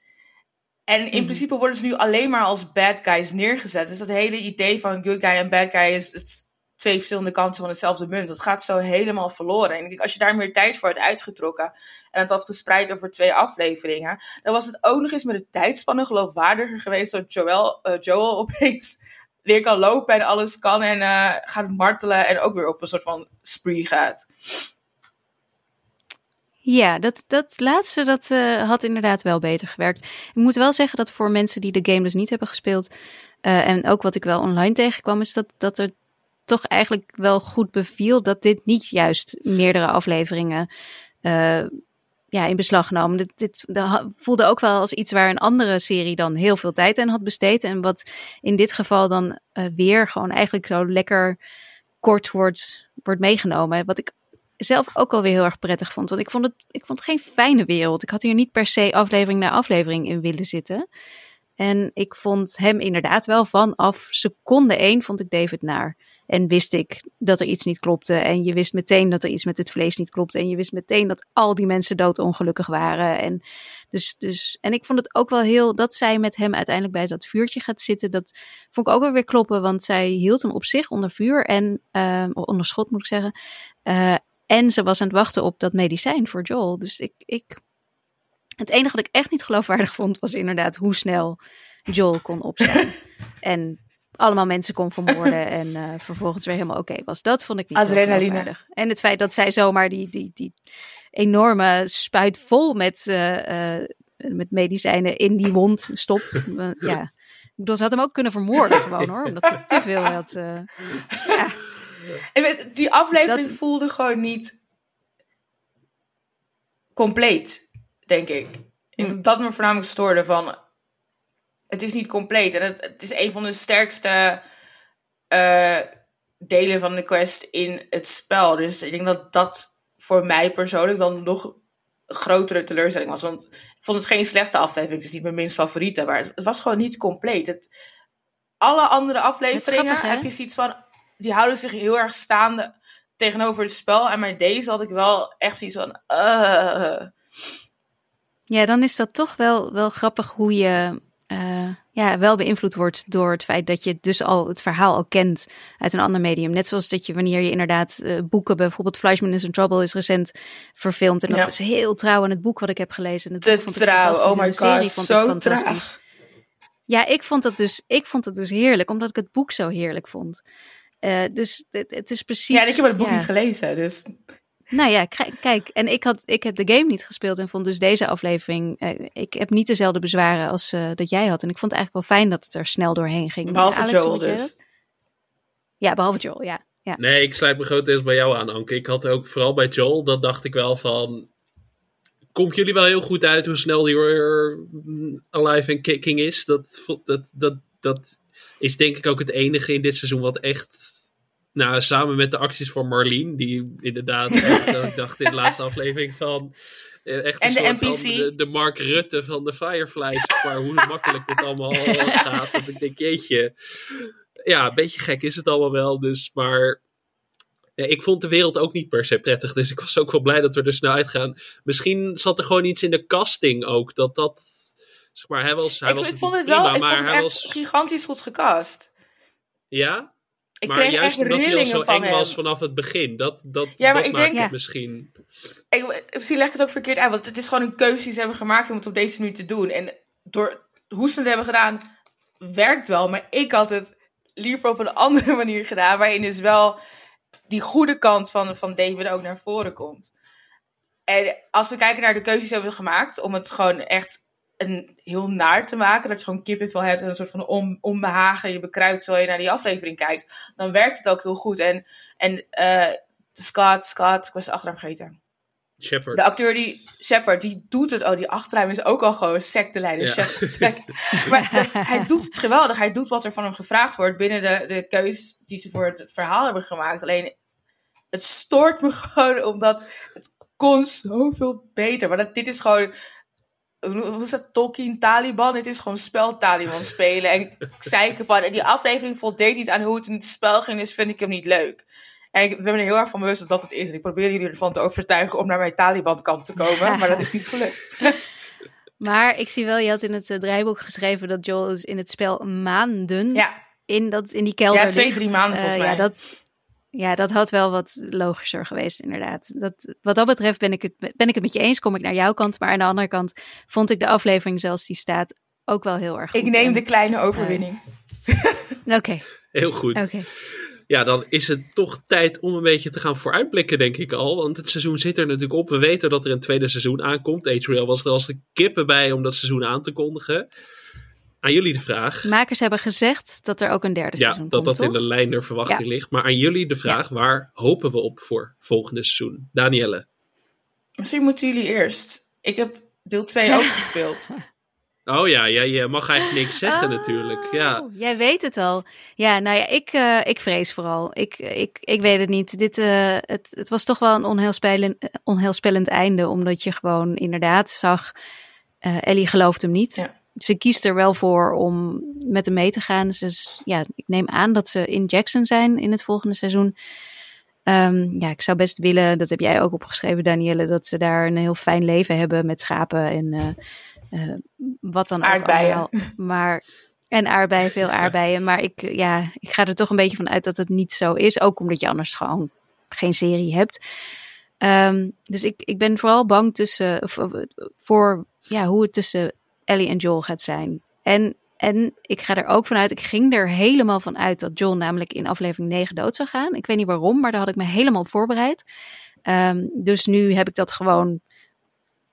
Speaker 3: En in mhm. principe worden ze nu alleen maar als bad guys neergezet. Dus dat hele idee van good guy en bad guy is het twee verschillende kanten van hetzelfde munt. Dat gaat zo helemaal verloren. En als je daar meer tijd voor had uitgetrokken en het had gespreid over twee afleveringen, dan was het ook nog eens met de tijdspannen geloofwaardiger geweest dat Joel, uh, Joel opeens weer kan lopen en alles kan en uh, gaat martelen en ook weer op een soort van spree gaat.
Speaker 4: Ja, dat, dat laatste dat, uh, had inderdaad wel beter gewerkt. Ik moet wel zeggen dat voor mensen die de game dus niet hebben gespeeld, uh, en ook wat ik wel online tegenkwam, is dat, dat er toch eigenlijk wel goed beviel dat dit niet juist meerdere afleveringen uh, ja, in beslag genomen. Dit, dit voelde ook wel als iets waar een andere serie dan heel veel tijd aan had besteed. En wat in dit geval dan weer gewoon eigenlijk zo lekker kort wordt, wordt meegenomen. Wat ik zelf ook alweer heel erg prettig vond. Want ik vond, het, ik vond geen fijne wereld. Ik had hier niet per se aflevering na aflevering in willen zitten. En ik vond hem inderdaad wel vanaf seconde één vond ik David naar. En wist ik dat er iets niet klopte. En je wist meteen dat er iets met het vlees niet klopte. En je wist meteen dat al die mensen doodongelukkig waren. En, dus, dus, en ik vond het ook wel heel dat zij met hem uiteindelijk bij dat vuurtje gaat zitten. Dat vond ik ook wel weer kloppen. Want zij hield hem op zich onder vuur. En uh, onder schot moet ik zeggen. Uh, en ze was aan het wachten op dat medicijn voor Joel. Dus ik, ik. Het enige wat ik echt niet geloofwaardig vond, was inderdaad hoe snel Joel kon opstaan. en allemaal mensen kon vermoorden en uh, vervolgens weer helemaal oké was. Dat vond ik niet
Speaker 3: Adrenaline.
Speaker 4: En het feit dat zij zomaar die, die, die enorme spuit vol met, uh, uh, met medicijnen in die wond stopt. ja. Ik bedoel, ze had hem ook kunnen vermoorden gewoon hoor, omdat ze te veel had. ja.
Speaker 3: En die aflevering voelde gewoon niet compleet, denk ik. En dat me voornamelijk stoorde van... Het is niet compleet. En het, het is een van de sterkste uh, delen van de quest in het spel. Dus ik denk dat dat voor mij persoonlijk dan nog een grotere teleurstelling was. Want ik vond het geen slechte aflevering. Het is niet mijn minst favoriete. Maar het, was gewoon niet compleet. Het, alle andere afleveringen heb je zoiets van die houden zich heel erg staande tegenover het spel. En bij deze had ik wel echt zoiets van. Uh.
Speaker 4: Ja, dan is dat toch wel, wel grappig hoe je uh, ja, wel beïnvloed wordt door het feit dat je dus al het verhaal al kent uit een ander medium. Net zoals dat je wanneer je inderdaad uh, boeken, bijvoorbeeld Fleischman is in Trouble is recent verfilmd. En dat ja. is heel trouw aan het boek wat ik heb gelezen. Het
Speaker 3: Te vond trouw, oh my god, zo trouw.
Speaker 4: Ja, ik vond, het dus, ik vond het dus heerlijk, omdat ik het boek zo heerlijk vond. Uh, dus het, het, is precies.
Speaker 3: Ja, ik heb het boek ja. niet gelezen, dus.
Speaker 4: Nou ja, kijk, en ik, had, ik heb de game niet gespeeld en vond dus deze aflevering. Uh, ik heb niet dezelfde bezwaren als uh, dat jij had. En ik vond het eigenlijk wel fijn dat het er snel doorheen ging.
Speaker 3: Behalve Alex, Joel dus.
Speaker 4: Ja, behalve Joel, ja. ja.
Speaker 2: Nee, ik sluit me grotendeels bij jou aan, Anke. Ik had ook vooral bij Joel, dat dacht ik wel van. Komt jullie wel heel goed uit hoe snel die alive en kicking is? Dat, dat, dat, dat is denk ik ook het enige in dit seizoen wat echt. Nou, samen met de acties van Marlene, die inderdaad, ik dacht in de laatste aflevering van. eh, Echt
Speaker 3: en
Speaker 2: de
Speaker 3: NPC.
Speaker 2: De, de, Mark Rutte van de Fireflies. maar hoe makkelijk dit allemaal gaat. En ik denk, jeetje. Ja, een beetje gek is het allemaal wel. Dus, maar ja, ik vond de wereld ook niet per se prettig. Dus ik was ook wel blij dat we er snel uitgaan. Misschien zat er gewoon iets in de casting ook. Dat dat Zeg maar, hij was, hij
Speaker 3: ik,
Speaker 2: was
Speaker 3: ik vond het
Speaker 2: prima,
Speaker 3: wel, ik
Speaker 2: maar
Speaker 3: vond hem
Speaker 2: hij
Speaker 3: echt
Speaker 2: was...
Speaker 3: gigantisch goed gecast.
Speaker 2: Ja?
Speaker 3: Ik
Speaker 2: maar
Speaker 3: kreeg
Speaker 2: juist
Speaker 3: echt
Speaker 2: omdat hij al zo
Speaker 3: van
Speaker 2: eng
Speaker 3: hem.
Speaker 2: was vanaf het begin. Dat, dat,
Speaker 3: Ja, maar
Speaker 2: dat
Speaker 3: ik
Speaker 2: maakt
Speaker 3: denk-
Speaker 2: het
Speaker 4: Ja.
Speaker 2: misschien...
Speaker 3: Ik, misschien leg ik het ook verkeerd uit, want het is gewoon een keuze die ze hebben gemaakt om het op deze manier te doen. En door hoe ze het hebben gedaan, werkt wel. Maar ik had het liever op een andere manier gedaan, waarin dus wel die goede kant van, van David ook naar voren komt. En als we kijken naar de keuzes die we hebben gemaakt om het gewoon echt een heel naar te maken, dat je gewoon kippenvel hebt en een soort van on, onbehagen je bekruipt terwijl je naar die aflevering kijkt, dan werkt het ook heel goed. En, en uh, Scott, Scott, ik was de achternaam vergeten.
Speaker 2: Shepard.
Speaker 3: De acteur die, Shepard, die doet het. Oh, die achternaam is ook al gewoon secteleider. Ja. Shepard. maar hij doet het geweldig. Hij doet wat er van hem gevraagd wordt binnen de, de keus die ze voor het verhaal hebben gemaakt. Alleen, het stoort me gewoon omdat het kon zoveel beter. Maar dat, dit is gewoon hoe is dat, Tolkien Taliban? Het is gewoon spel Taliban spelen. En zeiken van, die aflevering voldeed niet aan hoe het in het spel ging, dus vind ik hem niet leuk. En ik ben er heel erg van bewust dat dat het is. En ik probeer jullie ervan te overtuigen om naar mijn Taliban-kant te komen. Maar dat is niet gelukt.
Speaker 4: maar ik zie wel, je had in het uh, draaiboek geschreven dat Joel dus in het spel maanden
Speaker 3: ja.
Speaker 4: in, dat, in die kelder
Speaker 3: Ja, twee, drie maanden volgens
Speaker 4: uh,
Speaker 3: mij.
Speaker 4: Ja, dat, ja, dat had wel wat logischer geweest, inderdaad. Dat, wat dat betreft ben ik, het, ben ik het met je eens, kom ik naar jouw kant. Maar aan de andere kant vond ik de aflevering zoals die staat ook wel heel erg goed.
Speaker 3: Ik neem de kleine overwinning.
Speaker 4: Oké. Okay.
Speaker 2: Heel goed.
Speaker 4: Okay.
Speaker 2: Ja, dan is het toch tijd om een beetje te gaan vooruitblikken, denk ik al. Want het seizoen zit er natuurlijk op. We weten dat er een tweede seizoen aankomt. HBO was er als de kippen bij om dat seizoen aan te kondigen. Aan jullie de vraag.
Speaker 4: Makers hebben gezegd dat er ook een derde
Speaker 2: ja,
Speaker 4: seizoen
Speaker 2: dat
Speaker 4: komt,
Speaker 2: dat in de lijn der verwachting ja. ligt. Maar aan jullie de vraag, ja. waar hopen we op voor volgende seizoen? Danielle.
Speaker 3: Misschien moeten jullie eerst. Ik heb deel 2 ook gespeeld.
Speaker 2: Oh ja, jij mag eigenlijk niks zeggen
Speaker 4: oh,
Speaker 2: natuurlijk. Ja.
Speaker 4: Jij weet het al. Ja, nou ja, ik, uh, ik vrees vooral. Ik, ik, ik weet het niet. Dit, uh, het, het was toch wel een onheilspellend, onheilspellend einde, omdat je gewoon inderdaad zag, uh, Ellie gelooft hem niet.
Speaker 3: Ja
Speaker 4: ze kiest er wel voor om met hem mee te gaan. Dus ja, ik neem aan dat ze in Jackson zijn in het volgende seizoen. Um, ja, ik zou best willen, dat heb jij ook opgeschreven, Danielle, dat ze daar een heel fijn leven hebben met schapen en uh, uh, wat dan
Speaker 3: aardbeien.
Speaker 4: ook allemaal. Maar en aardbeien, veel aardbeien. Maar ik, ja, ik ga er toch een beetje van uit dat het niet zo is. Ook omdat je anders gewoon geen serie hebt. Um, dus ik, ik ben vooral bang tussen, voor ja, hoe het tussen Ellie en Joel gaat zijn. En, en ik ga er ook vanuit, ik ging er helemaal van uit dat Joel namelijk in aflevering 9 dood zou gaan. Ik weet niet waarom, maar daar had ik me helemaal op voorbereid. Um, dus nu heb ik dat gewoon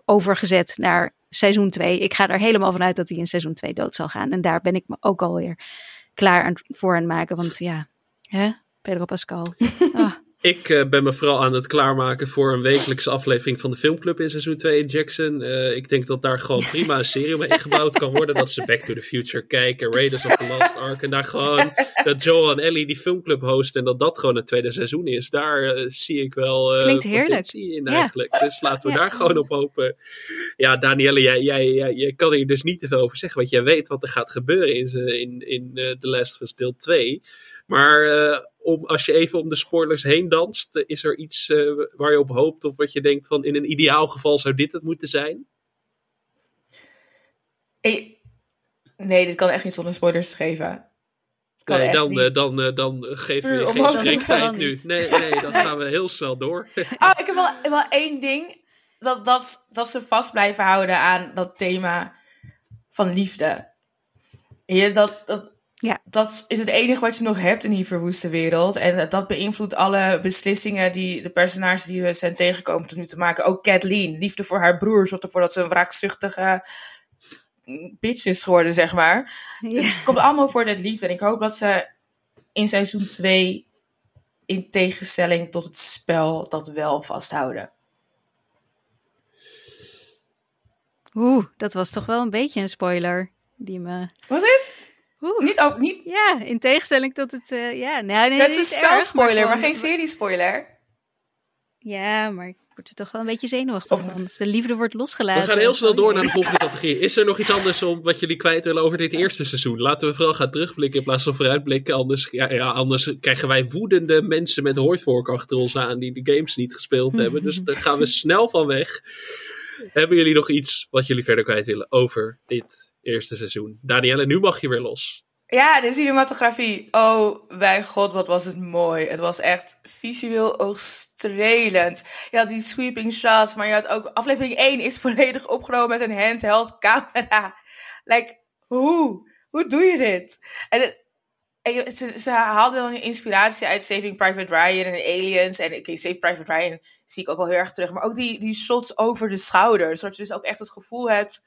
Speaker 4: overgezet naar seizoen 2. Ik ga er helemaal van uit dat hij in seizoen 2 dood zal gaan. En daar ben ik me ook alweer klaar aan, voor aan het maken. Want ja, hè? Pedro Pascal. Oh.
Speaker 2: Ik uh, ben me vooral aan het klaarmaken voor een wekelijkse aflevering van de filmclub in seizoen 2 in Jackson. Uh, ik denk dat daar gewoon prima een serie omheen gebouwd kan worden. Dat ze Back to the Future kijken, Raiders of the Lost Ark. En daar gewoon dat Joel en Ellie die filmclub hosten. En dat dat gewoon het tweede seizoen is. Daar uh, zie ik wel
Speaker 4: Klinkt heerlijk.
Speaker 2: in eigenlijk. Ja. Dus laten we ja. daar gewoon op hopen. Ja, Danielle, jij, jij, jij, jij, kan hier dus niet te veel over zeggen. Want jij weet wat er gaat gebeuren in, in, in The Last of Us deel 2. Maar uh, om, als je even om de spoilers heen danst, is er iets uh, waar je op hoopt of wat je denkt van in een ideaal geval zou dit het moeten zijn?
Speaker 3: Hey, nee, dit kan echt niet zonder spoilers geven.
Speaker 2: Nee, dan, dan, uh, dan geven we je geen spreektijd nu. Nee, nee, dan gaan we heel snel door.
Speaker 3: oh, ik heb wel, wel één ding. Dat, dat, dat ze vast blijven houden aan dat thema van liefde. Dat, dat,
Speaker 4: ja.
Speaker 3: Dat is het enige wat je nog hebt in die verwoeste wereld. En dat beïnvloedt alle beslissingen die de personages die we zijn tegengekomen tot nu te maken. Ook Kathleen, liefde voor haar broer, zorgt ervoor dat ze een wraakzuchtige bitch is geworden, zeg maar. Ja. Dus het komt allemaal voor dat liefde. En ik hoop dat ze in seizoen 2, in tegenstelling tot het spel, dat wel vasthouden.
Speaker 4: Oeh, dat was toch wel een beetje een spoiler. Die me...
Speaker 3: Was het? Oeh. Niet ook niet.
Speaker 4: Ja, in tegenstelling tot het. Uh, ja, nee, nee,
Speaker 3: dat is een spelspoiler, maar,
Speaker 4: maar
Speaker 3: geen seriespoiler.
Speaker 4: Ja, maar ik word er toch wel een beetje zenuwachtig van. Als de liefde wordt losgelaten.
Speaker 2: We gaan heel snel door naar de volgende categorie. Is er nog iets anders om wat jullie kwijt willen over dit eerste seizoen? Laten we vooral gaan terugblikken in plaats van vooruitblikken. Anders, ja, ja, anders krijgen wij woedende mensen met hooivork achter ons aan die de games niet gespeeld hebben. Dus daar gaan we snel van weg. Hebben jullie nog iets wat jullie verder kwijt willen over dit eerste seizoen? Danielle, nu mag je weer los.
Speaker 3: Ja, de cinematografie. Oh, bij god, wat was het mooi. Het was echt visueel oogstrelend. Je had die sweeping shots, maar je had ook... Aflevering 1 is volledig opgenomen met een handheld camera. Like, hoe? Hoe doe je dit? En het, eh, ze, ze haalden dan inspiratie uit Saving Private Ryan en Aliens. En oké, Saving Private Ryan zie ik ook wel heel erg terug. Maar ook die, die shots over de schouders. Zodat je dus ook echt het gevoel hebt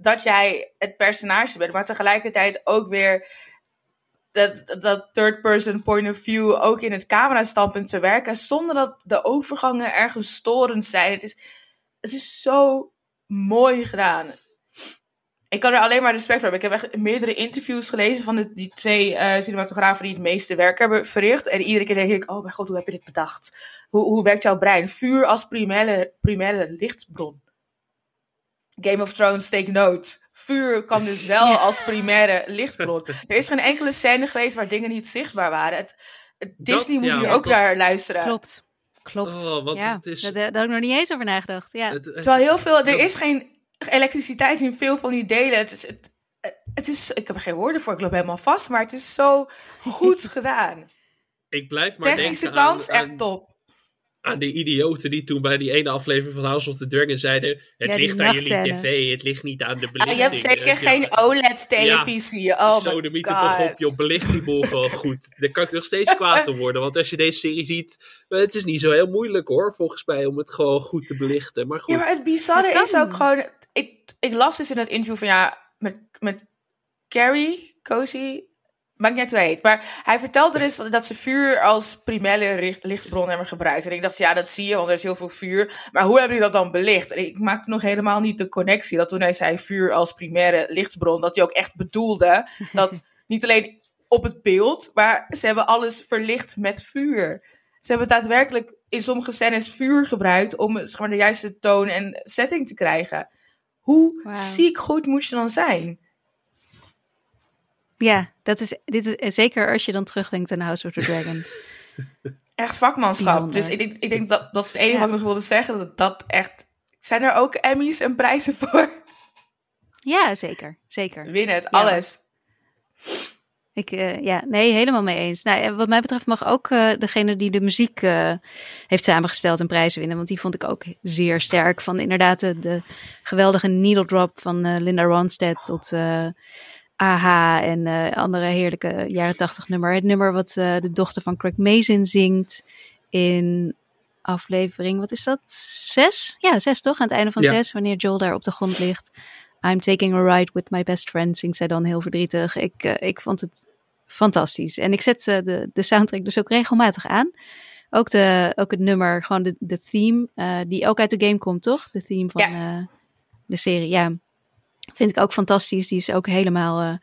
Speaker 3: dat jij het personage bent. Maar tegelijkertijd ook weer dat, dat third person point of view ook in het camera-standpunt te werken. Zonder dat de overgangen ergens storend zijn. Het is, het is zo mooi gedaan. Ik kan er alleen maar respect voor hebben. Ik heb echt meerdere interviews gelezen van de, die twee uh, cinematografen die het meeste werk hebben verricht. En iedere keer denk ik, oh mijn god, hoe heb je dit bedacht? Hoe, hoe werkt jouw brein? Vuur als primaire, primaire lichtbron. Game of Thrones, take note. Vuur kan dus wel als primaire lichtbron. Er is geen enkele scène geweest waar dingen niet zichtbaar waren. Het, Disney moet hier ook naar luisteren.
Speaker 4: Klopt. Klopt.
Speaker 2: Oh,
Speaker 4: ja,
Speaker 2: het is...
Speaker 4: daar, daar heb ik nog niet eens over nagedacht. Ja.
Speaker 2: het- het-
Speaker 3: Terwijl heel veel, er is geen elektriciteit in veel van die delen. Het is, het, het is, ik heb er geen woorden voor, ik loop helemaal vast, maar het is zo goed gedaan.
Speaker 2: ik blijf maar
Speaker 3: Technische
Speaker 2: denken
Speaker 3: kant,
Speaker 2: aan,
Speaker 3: echt top.
Speaker 2: Aan die idioten die toen bij die ene aflevering van House of the Dragon zeiden... Het
Speaker 4: Ja,
Speaker 2: ligt aan jullie tv, het ligt niet aan de
Speaker 3: Ah,
Speaker 2: belichting.
Speaker 3: je hebt zeker
Speaker 2: Ja,
Speaker 3: geen OLED-televisie. oh
Speaker 2: Zo, de mythe toch op, joh, belicht die boel gewoon goed. Daar kan ik nog steeds kwaad om worden. Want als je deze serie ziet, eh, het is niet zo heel moeilijk hoor, volgens mij, om het gewoon goed te belichten. Maar goed,
Speaker 3: Ja, maar het bizarre
Speaker 4: Het
Speaker 3: is ook gewoon... Ik, ik las dus in het interview van ja, met, met Carrie, Cozy, maakt niet uit hoe hij heet. Maar hij vertelde dus dat ze vuur als primaire ri- lichtbron hebben gebruikt. En ik dacht, ja, dat zie je, want er is heel veel vuur. Maar hoe hebben die dat dan belicht? En ik maakte nog helemaal niet de connectie dat toen hij zei vuur als primaire lichtbron, dat hij ook echt bedoelde dat niet alleen op het beeld, maar ze hebben alles verlicht met vuur. Ze hebben daadwerkelijk in sommige scènes vuur gebruikt om zeg maar, de juiste toon en setting te krijgen. Hoe ziek goed moest je dan zijn?
Speaker 4: Ja, dat is, dit is eh, zeker als je dan terugdenkt aan House of the Dragon.
Speaker 3: Echt vakmanschap.
Speaker 4: Bijzonder.
Speaker 3: Dus ik denk, ik denk dat dat is het enige
Speaker 4: Ja.
Speaker 3: wat ik nog wilde zeggen. Dat dat echt. Zijn er ook Emmys en prijzen voor?
Speaker 4: ja, zeker. Zeker.
Speaker 3: Win het,
Speaker 4: Ja.
Speaker 3: alles.
Speaker 4: Ik, eh, ja, nee, helemaal mee eens. Nou, en wat mij betreft mag ook eh, degene die de muziek eh, heeft samengesteld een prijs winnen. Want die vond ik ook zeer sterk. Van inderdaad de, de geweldige needle drop van eh, Linda Ronstadt tot eh AHA en eh, andere heerlijke jaren tachtig nummer. Het nummer wat eh, de dochter van Craig Mazin zingt in aflevering, wat is dat? Zes? Ja, zes toch? Aan het einde van
Speaker 2: Ja.
Speaker 4: zes, wanneer Joel daar op de grond ligt. I'm taking a ride with my best friend, zingt zij dan heel verdrietig. Ik, eh, ik vond het fantastisch. En ik zet eh, de, de soundtrack dus ook regelmatig aan. Ook, de, ook het nummer, gewoon de, de theme, eh, die ook uit de game komt, toch? De theme van eh, de serie, ja. Vind ik ook fantastisch. Die is ook helemaal eh,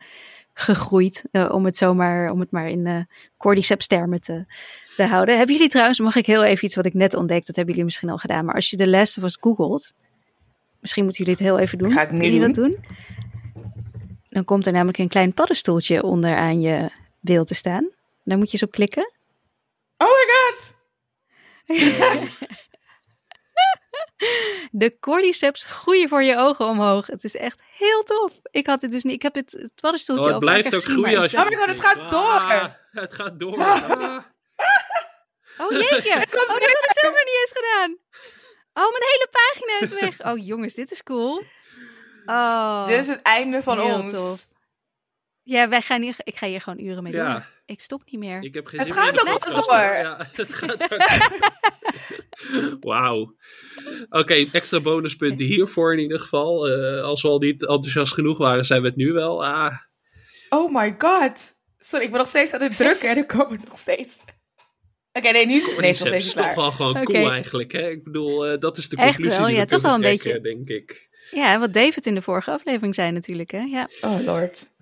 Speaker 4: gegroeid, eh, om het zomaar, om het maar in eh Cordyceps termen te, te houden. Hebben jullie trouwens, mag ik heel even iets wat ik net ontdekt, dat hebben jullie misschien al gedaan. Maar als je de of Us googelt, misschien moeten jullie het heel even doen.
Speaker 3: Ga ik
Speaker 4: jullie
Speaker 3: doen.
Speaker 4: dat doen? Dan komt er namelijk een klein paddenstoeltje onder aan je beeld te staan. Daar moet je eens op klikken.
Speaker 3: Oh my god!
Speaker 4: De cordyceps groeien voor je ogen omhoog. Het is echt heel tof. Ik had het dus niet. Ik heb het, het paddenstoeltje
Speaker 2: Oh, het blijft ook groeien
Speaker 4: maar
Speaker 2: als je...
Speaker 3: Oh my god, het gaat door!
Speaker 2: Ah, het gaat door. Ah.
Speaker 4: Oh jeetje. Oh, dat had ik zelf nog niet eens gedaan. Oh, mijn hele pagina is weg. Oh jongens, dit is cool. Oh.
Speaker 3: Dit is het einde van
Speaker 4: Heel
Speaker 3: ons.
Speaker 4: tof. Ja, wij gaan hier, ik ga hier gewoon uren mee
Speaker 2: Ja.
Speaker 4: doen. Ik stop niet meer.
Speaker 2: Ik heb geen
Speaker 3: Het
Speaker 2: zin
Speaker 3: gaat ook
Speaker 2: podcast. Ja, het gaat ook. Wauw. Oké, extra bonuspunten hiervoor in ieder geval. Eh, als we al niet enthousiast genoeg waren, zijn we het nu wel. Ah,
Speaker 3: Oh my god. Sorry, ik ben nog steeds aan het drukken en er komen nog steeds. Oké, nee, nu is het nee, is nog
Speaker 2: het
Speaker 3: steeds
Speaker 2: is toch wel gewoon cool eigenlijk. Hè? Ik bedoel, eh, dat is de
Speaker 4: Echt
Speaker 2: conclusie
Speaker 4: wel,
Speaker 2: die
Speaker 4: ja,
Speaker 2: we
Speaker 4: toch wel een
Speaker 2: trekken, denk ik.
Speaker 4: Ja, wat David in de vorige aflevering zei natuurlijk. Hè? Ja.
Speaker 3: Oh lord.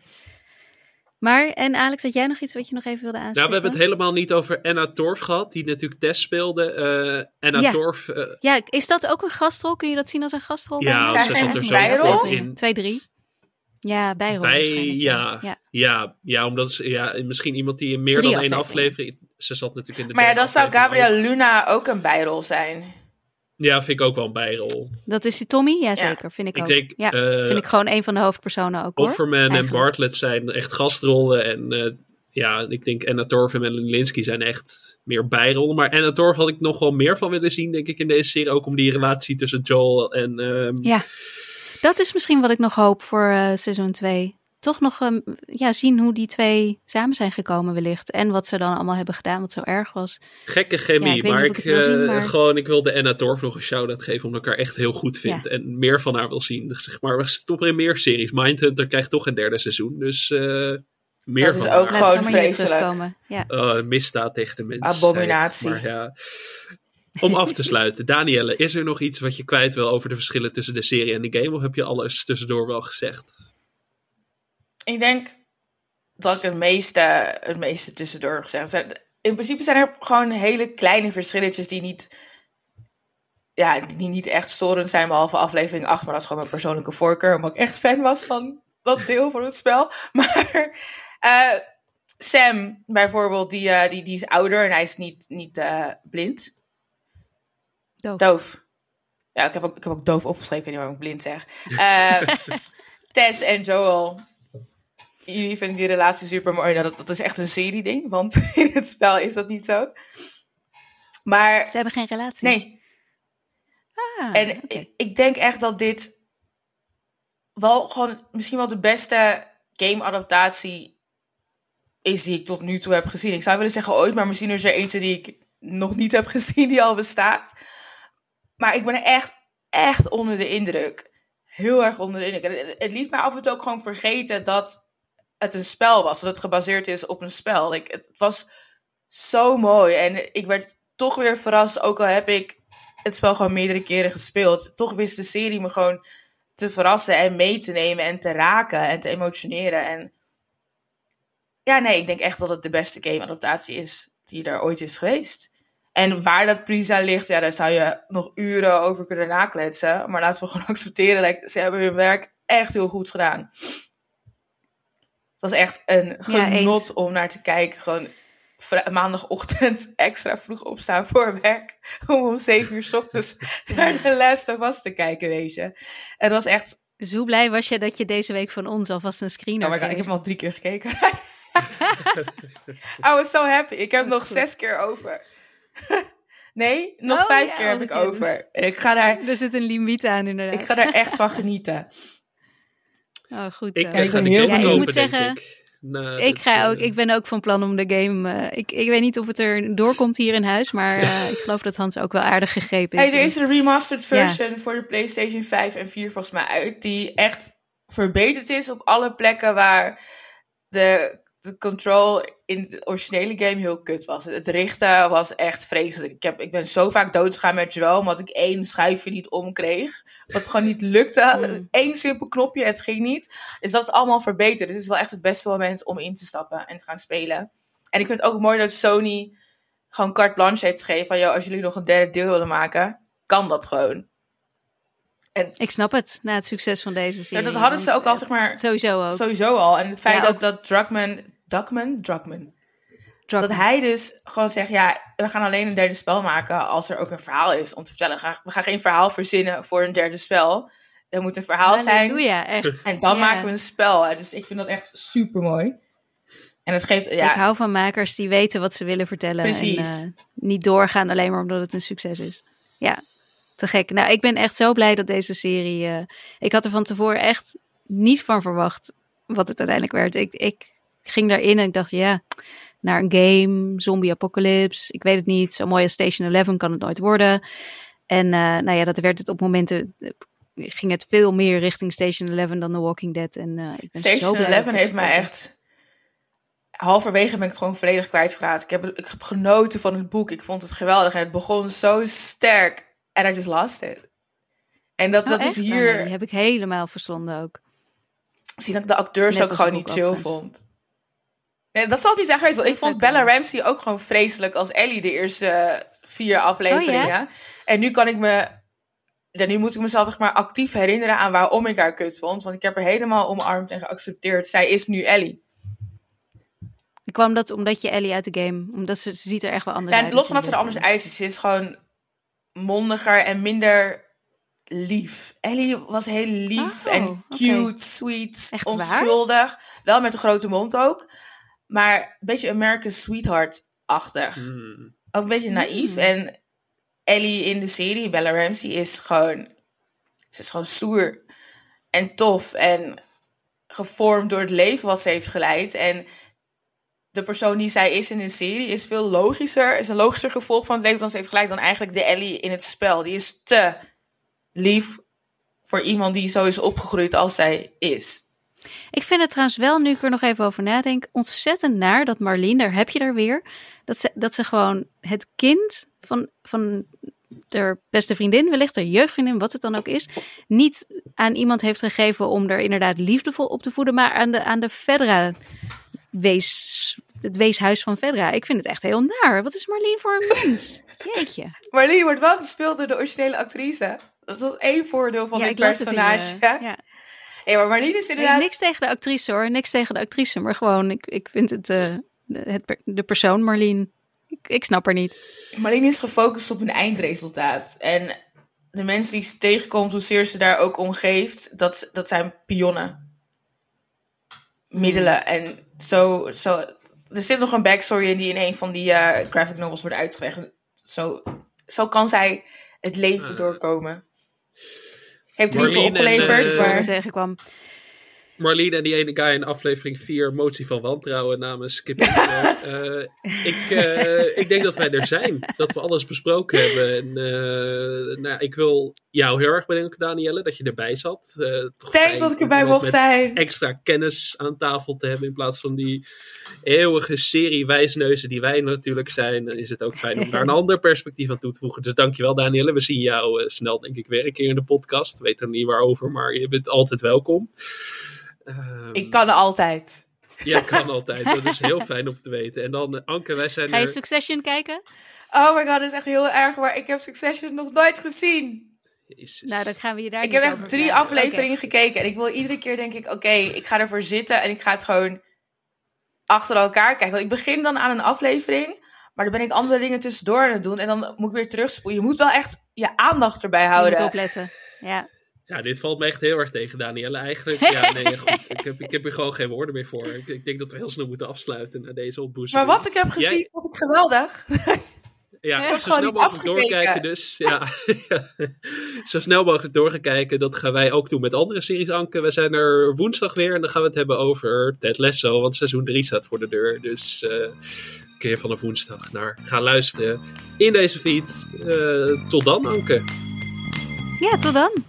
Speaker 4: Maar, en Alex, had jij nog iets wat je nog even wilde aanspreken?
Speaker 2: Nou, we hebben het helemaal niet over Anna Torf gehad, die natuurlijk Tess speelde. Eh Anna
Speaker 4: Ja.
Speaker 2: Torf, eh,
Speaker 4: Ja, is dat ook een gastrol? Kun je dat zien als een gastrol?
Speaker 2: Ja,
Speaker 4: bij
Speaker 2: ze zat er zo
Speaker 3: bijrol?
Speaker 2: in.
Speaker 4: Twee, drie. Ja, bijrol
Speaker 2: Bij, ja,
Speaker 4: ja.
Speaker 2: ja. Ja, omdat ze, ja, misschien iemand die in meer
Speaker 4: Drie
Speaker 2: dan één aflevering... Ze zat natuurlijk in de
Speaker 3: Maar ja, dan zou. Gabriel Luna ook een bijrol zijn.
Speaker 2: Ja, vind ik ook wel een bijrol.
Speaker 4: Dat is die Tommy? Ja, zeker. Vind ik,
Speaker 2: Ik
Speaker 4: ook.
Speaker 2: denk,
Speaker 4: ja,
Speaker 2: eh,
Speaker 4: vind ik gewoon een van de hoofdpersonen ook hoor.
Speaker 2: Offerman en. Bartlett zijn echt gastrollen. En eh, ja, ik denk Anna Torv en Melanie Linsky zijn echt meer bijrollen. Maar Anna Torv had ik nog wel meer van willen zien, denk ik, in deze serie. Ook om die relatie tussen Joel en... ehm,
Speaker 4: Ja, dat is misschien wat ik nog hoop voor eh, seizoen 2. Toch nog um, ja, zien hoe die twee samen zijn gekomen wellicht. En wat ze dan allemaal hebben gedaan, wat zo erg was.
Speaker 2: Gekke chemie,
Speaker 4: Ja, ik weet
Speaker 2: maar, ik,
Speaker 4: ik wil zien,
Speaker 2: eh,
Speaker 4: maar-
Speaker 2: gewoon, ik wilde Anna Torf nog een shout-out geven, omdat ik haar echt heel goed vind. En meer van haar wil zien. Dus zeg maar, we stoppen in meer series. Mindhunter krijgt toch een derde seizoen, dus eh, meer
Speaker 3: Dat is
Speaker 2: van
Speaker 3: ook
Speaker 2: haar.
Speaker 3: gewoon vreselijk.
Speaker 4: Ja.
Speaker 2: Oh, misdaad tegen de mens.
Speaker 3: Abominatie.
Speaker 2: Maar ja. Om af te sluiten, Danielle, is er nog iets wat je kwijt wil over de verschillen tussen de serie en de game? Of heb je alles tussendoor wel gezegd?
Speaker 3: Ik denk dat ik het meeste, het meeste tussendoor heb gezegd. Zijn- In principe zijn er gewoon hele kleine verschilletjes die niet, ja, die niet echt storend zijn, behalve aflevering 8. Maar dat is gewoon mijn persoonlijke voorkeur, omdat ik echt fan was van dat deel van het spel. Maar eh, Sam bijvoorbeeld, die, eh, die, die is ouder en hij is niet, niet eh, blind.
Speaker 4: Doof.
Speaker 3: Doof. Ja, ik heb ook, ik heb ook doof opgeschreven, ik weet niet waarom ik blind zeg. Eh, Tess en Joel. Jullie vinden die relatie super mooi. Nou, dat, dat is echt een serie-ding, want in het spel is dat niet zo. Maar
Speaker 4: Ze hebben geen relatie.
Speaker 3: nee,
Speaker 4: Ah,
Speaker 3: en ik, ik denk echt dat dit wel gewoon misschien wel de beste game-adaptatie is die ik tot nu toe heb gezien. Ik zou willen zeggen ooit, maar misschien is er eentje die ik nog niet heb gezien die al bestaat. Maar ik ben echt, echt onder de indruk. Heel erg onder de indruk. En het, het liet mij af en toe ook gewoon vergeten dat het een spel was. Dat het gebaseerd is op een spel. Ik, het was zo mooi. En ik werd toch weer verrast, ook al heb ik het spel gewoon meerdere keren gespeeld. Toch wist de serie me gewoon te verrassen en mee te nemen en te raken en te emotioneren. En ja, nee, ik denk echt dat het de beste game-adaptatie is die er ooit is geweest. En waar dat Prisa ligt, ja, daar zou je nog uren over kunnen nakletsen. Maar laten we gewoon accepteren, like, ze hebben hun werk echt heel goed gedaan. Het was echt een genot om naar te kijken. Gewoon maandagochtend extra vroeg opstaan voor werk. Om om zeven uur 's ochtends naar de Last of Us te kijken, weet je. Het was echt...
Speaker 4: Dus hoe blij was je dat je deze week van ons alvast een screener
Speaker 3: Oh my god, ik heb hem al drie keer gekeken. I was so happy. Ik heb nog
Speaker 4: goed.
Speaker 3: zes keer over. nee, nog
Speaker 4: Oh,
Speaker 3: vijf
Speaker 4: ja,
Speaker 3: keer heb
Speaker 4: wat
Speaker 3: ik over. En ik ga daar,
Speaker 4: Er zit een limiet aan inderdaad.
Speaker 3: ik ga daar echt van genieten.
Speaker 4: Oh, goed
Speaker 2: Ik ga de
Speaker 3: heel
Speaker 2: game
Speaker 4: Ik moet
Speaker 2: denk
Speaker 4: zeggen,
Speaker 2: ik. Nou,
Speaker 4: ga ook,
Speaker 2: eh,
Speaker 4: ik ben ook van plan om de game. eh, ik, ik weet niet of het er doorkomt hier in huis, maar eh, ik geloof dat Hans ook wel aardig gegrepen is.
Speaker 3: Hey, er is een remastered
Speaker 4: Ja.
Speaker 3: version voor de PlayStation 5 en 4 volgens mij uit. Die echt verbeterd is op alle plekken waar de, de control in de originele game heel kut was. Het richten was echt vreselijk. Ik, heb, ik ben zo vaak doodgegaan met Joel, omdat ik één schuifje niet omkreeg. Wat gewoon niet lukte.
Speaker 4: Mm.
Speaker 3: Eén simpel knopje, het ging niet. Dus dat is allemaal verbeterd. Dus het is wel echt het beste moment om in te stappen en te gaan spelen. En ik vind het ook mooi dat Sony gewoon carte blanche heeft gegeven van... Yo, als jullie nog een derde deel willen maken, kan dat gewoon.
Speaker 4: Ik snap het, na het succes van deze
Speaker 3: Ja,
Speaker 4: serie.
Speaker 3: dat hadden ze ook al,
Speaker 4: eh,
Speaker 3: zeg maar,
Speaker 4: Sowieso ook.
Speaker 3: sowieso al. En het feit
Speaker 4: Ja,
Speaker 3: dat, dat Druckmann... Druckmann. Druckmann. Dat hij dus gewoon zegt, ja, we gaan alleen een derde spel maken als er ook een verhaal is om te vertellen. We gaan- geen verhaal verzinnen voor een derde spel. Er moet een verhaal zijn
Speaker 4: echt.
Speaker 3: en dan
Speaker 4: Ja.
Speaker 3: maken we een spel. Dus ik vind dat echt super mooi. En het geeft, ja,
Speaker 4: Ik hou van makers die weten wat ze willen vertellen.
Speaker 3: Precies.
Speaker 4: En eh, niet doorgaan alleen maar omdat het een succes is. Ja, te gek. Nou, ik ben echt zo blij dat deze serie... eh, ik had er van tevoren echt niet van verwacht wat het uiteindelijk werd. Ik, ik ging daarin en ik dacht, ja, naar een game, zombie apocalypse. Ik weet het niet. Zo mooi als Station 11 kan het nooit worden. En eh, nou ja, dat werd het op momenten... eh, ging het veel meer richting Station 11 dan The Walking Dead. En, eh, ik ben
Speaker 3: Station
Speaker 4: blij
Speaker 3: 11
Speaker 4: dat ik
Speaker 3: heeft mij echt... Halverwege ben ik het gewoon volledig kwijtgeraakt. Ik heb, ik heb genoten van het boek. Ik vond het geweldig. En het begon zo sterk. En I just lost it. En dat,
Speaker 4: Oh,
Speaker 3: dat is hier...
Speaker 4: Oh, nee, die heb ik helemaal verslonden ook.
Speaker 3: Misschien dat ik de acteurs
Speaker 4: Net
Speaker 3: ook gewoon niet chill vond. Nee, dat zal het niet zijn geweest. Want ik vond Bella. Ramsey ook gewoon vreselijk als Ellie de eerste eh, vier afleveringen.
Speaker 4: Oh, ja?
Speaker 3: En nu kan ik me... Ja, nu moet ik mezelf echt maar actief herinneren aan waarom ik haar kut vond. Want ik heb haar helemaal omarmd en geaccepteerd. Zij is nu Ellie.
Speaker 4: Kwam dat omdat je Ellie uit de game, omdat ze, ze ziet er echt wel anders
Speaker 3: Ja,
Speaker 4: uit.
Speaker 3: en los van dat ze er anders uitziet. Ze is gewoon mondiger en minder lief. Ellie was heel lief
Speaker 4: Oh,
Speaker 3: en cute, sweet,
Speaker 4: Echt waar?
Speaker 3: onschuldig. Wel met een grote mond ook. Maar een beetje American Sweetheart-achtig.
Speaker 2: hmm.
Speaker 3: Ook een beetje naïef.
Speaker 4: Mm.
Speaker 3: En Ellie in de serie, Bella Ramsey, is gewoon... Ze is gewoon stoer. En tof. En gevormd door het leven wat ze heeft geleid. En de persoon die zij is in de serie is veel logischer, is een logischer gevolg van het leven dat ze heeft geleid dan eigenlijk de Ellie in het spel. Die is te lief voor iemand die zo is opgegroeid als zij is.
Speaker 4: Ik vind het trouwens wel, nu ik er nog even over nadenk, ontzettend naar dat Marlene, daar heb je er weer, dat ze, dat ze gewoon het kind van, van de beste vriendin, wellicht haar jeugdvriendin, wat het dan ook is, niet aan iemand heeft gegeven om er inderdaad liefdevol op te voeden, maar aan de, aan de Fedra wees, het weeshuis van Fedra. Ik vind het echt heel naar. Wat is Marlene voor een mens? Jeetje.
Speaker 3: Marlene wordt wel gespeeld door de originele actrice. Dat is één voordeel van
Speaker 4: Ja,
Speaker 3: dit
Speaker 4: het
Speaker 3: personage.
Speaker 4: eh, ja.
Speaker 3: Ja, maar Marlene is
Speaker 4: Nee,
Speaker 3: inderdaad...
Speaker 4: niks tegen de actrice hoor, niks tegen de actrice, maar gewoon, ik, ik vind het, eh, de, het, per- de persoon Marlene, ik, ik snap haar niet.
Speaker 3: Marlene is gefocust op een eindresultaat. En de mensen die ze tegenkomt, hoezeer ze daar ook om geeft, dat, dat zijn pionnen. Middelen. En zo, zo... Er zit nog een backstory in die in een van die eh, graphic novels wordt uitgelegd. Zo, zo kan zij het leven
Speaker 2: Ah.
Speaker 3: doorkomen. Heeft er niet veel opgeleverd,
Speaker 2: eh,
Speaker 4: waar
Speaker 3: maar...
Speaker 4: tegenkwam.
Speaker 2: Marlene en die ene guy in aflevering 4, motie van wantrouwen namens Intro. Eh, ik, eh, ik denk dat wij er zijn. Dat we alles besproken hebben. En, eh, nou, ik wil jou heel erg bedanken, Danielle, dat je erbij zat.
Speaker 3: Thanks dat ik erbij mocht zijn.
Speaker 2: Extra kennis aan tafel te hebben in plaats van die eeuwige serie wijsneuzen die wij natuurlijk zijn. Dan is het ook fijn om daar een ander perspectief aan toe te voegen. Dus dankjewel, Danielle. We zien jou snel, denk ik, weer een keer in de podcast. Weet er niet waarover, maar je bent altijd welkom. Ehm,
Speaker 3: Ik kan altijd.
Speaker 2: Ja, kan altijd. Dat is heel fijn om te weten. En dan, Anke, wij zijn
Speaker 4: Ga je
Speaker 2: er...
Speaker 4: Succession kijken?
Speaker 3: Oh my god, dat is echt heel erg, maar ik heb Succession nog nooit gezien.
Speaker 2: Jezus.
Speaker 4: Nou, dan gaan we je daar
Speaker 3: Ik heb echt drie afleveringen gekeken en ik wil iedere keer denk ik, oké, ik ga ervoor zitten en ik ga het gewoon achter elkaar kijken. Want ik begin dan aan een aflevering, maar dan ben ik andere dingen tussendoor aan het doen en dan moet ik weer terugspoelen. Je moet wel echt je aandacht erbij
Speaker 4: Oké, je moet
Speaker 3: houden.
Speaker 4: opletten. Ja.
Speaker 2: Ja, dit valt me echt heel erg tegen, Danielle. Eigenlijk, ja, nee, goed. Ik heb, ik heb hier gewoon geen woorden meer voor. Ik, ik denk dat we heel snel moeten afsluiten na deze opboezeming.
Speaker 3: Maar wat ik heb gezien,
Speaker 2: Jij-
Speaker 3: vond ik geweldig.
Speaker 2: Ja,
Speaker 4: Ik
Speaker 3: heb
Speaker 2: zo
Speaker 3: gewoon
Speaker 2: snel
Speaker 3: niet
Speaker 2: mogelijk doorkijken dus. Ja. zo snel mogelijk doorgekijken. Dat gaan wij ook doen met andere series, Anke. We zijn er woensdag weer en dan gaan we het hebben over Ted Lasso. Want seizoen 3 staat voor de deur. Dus eh kun je vanaf woensdag naar gaan luisteren in deze feed. Eh, tot dan, Anke.
Speaker 4: ja, tot dan.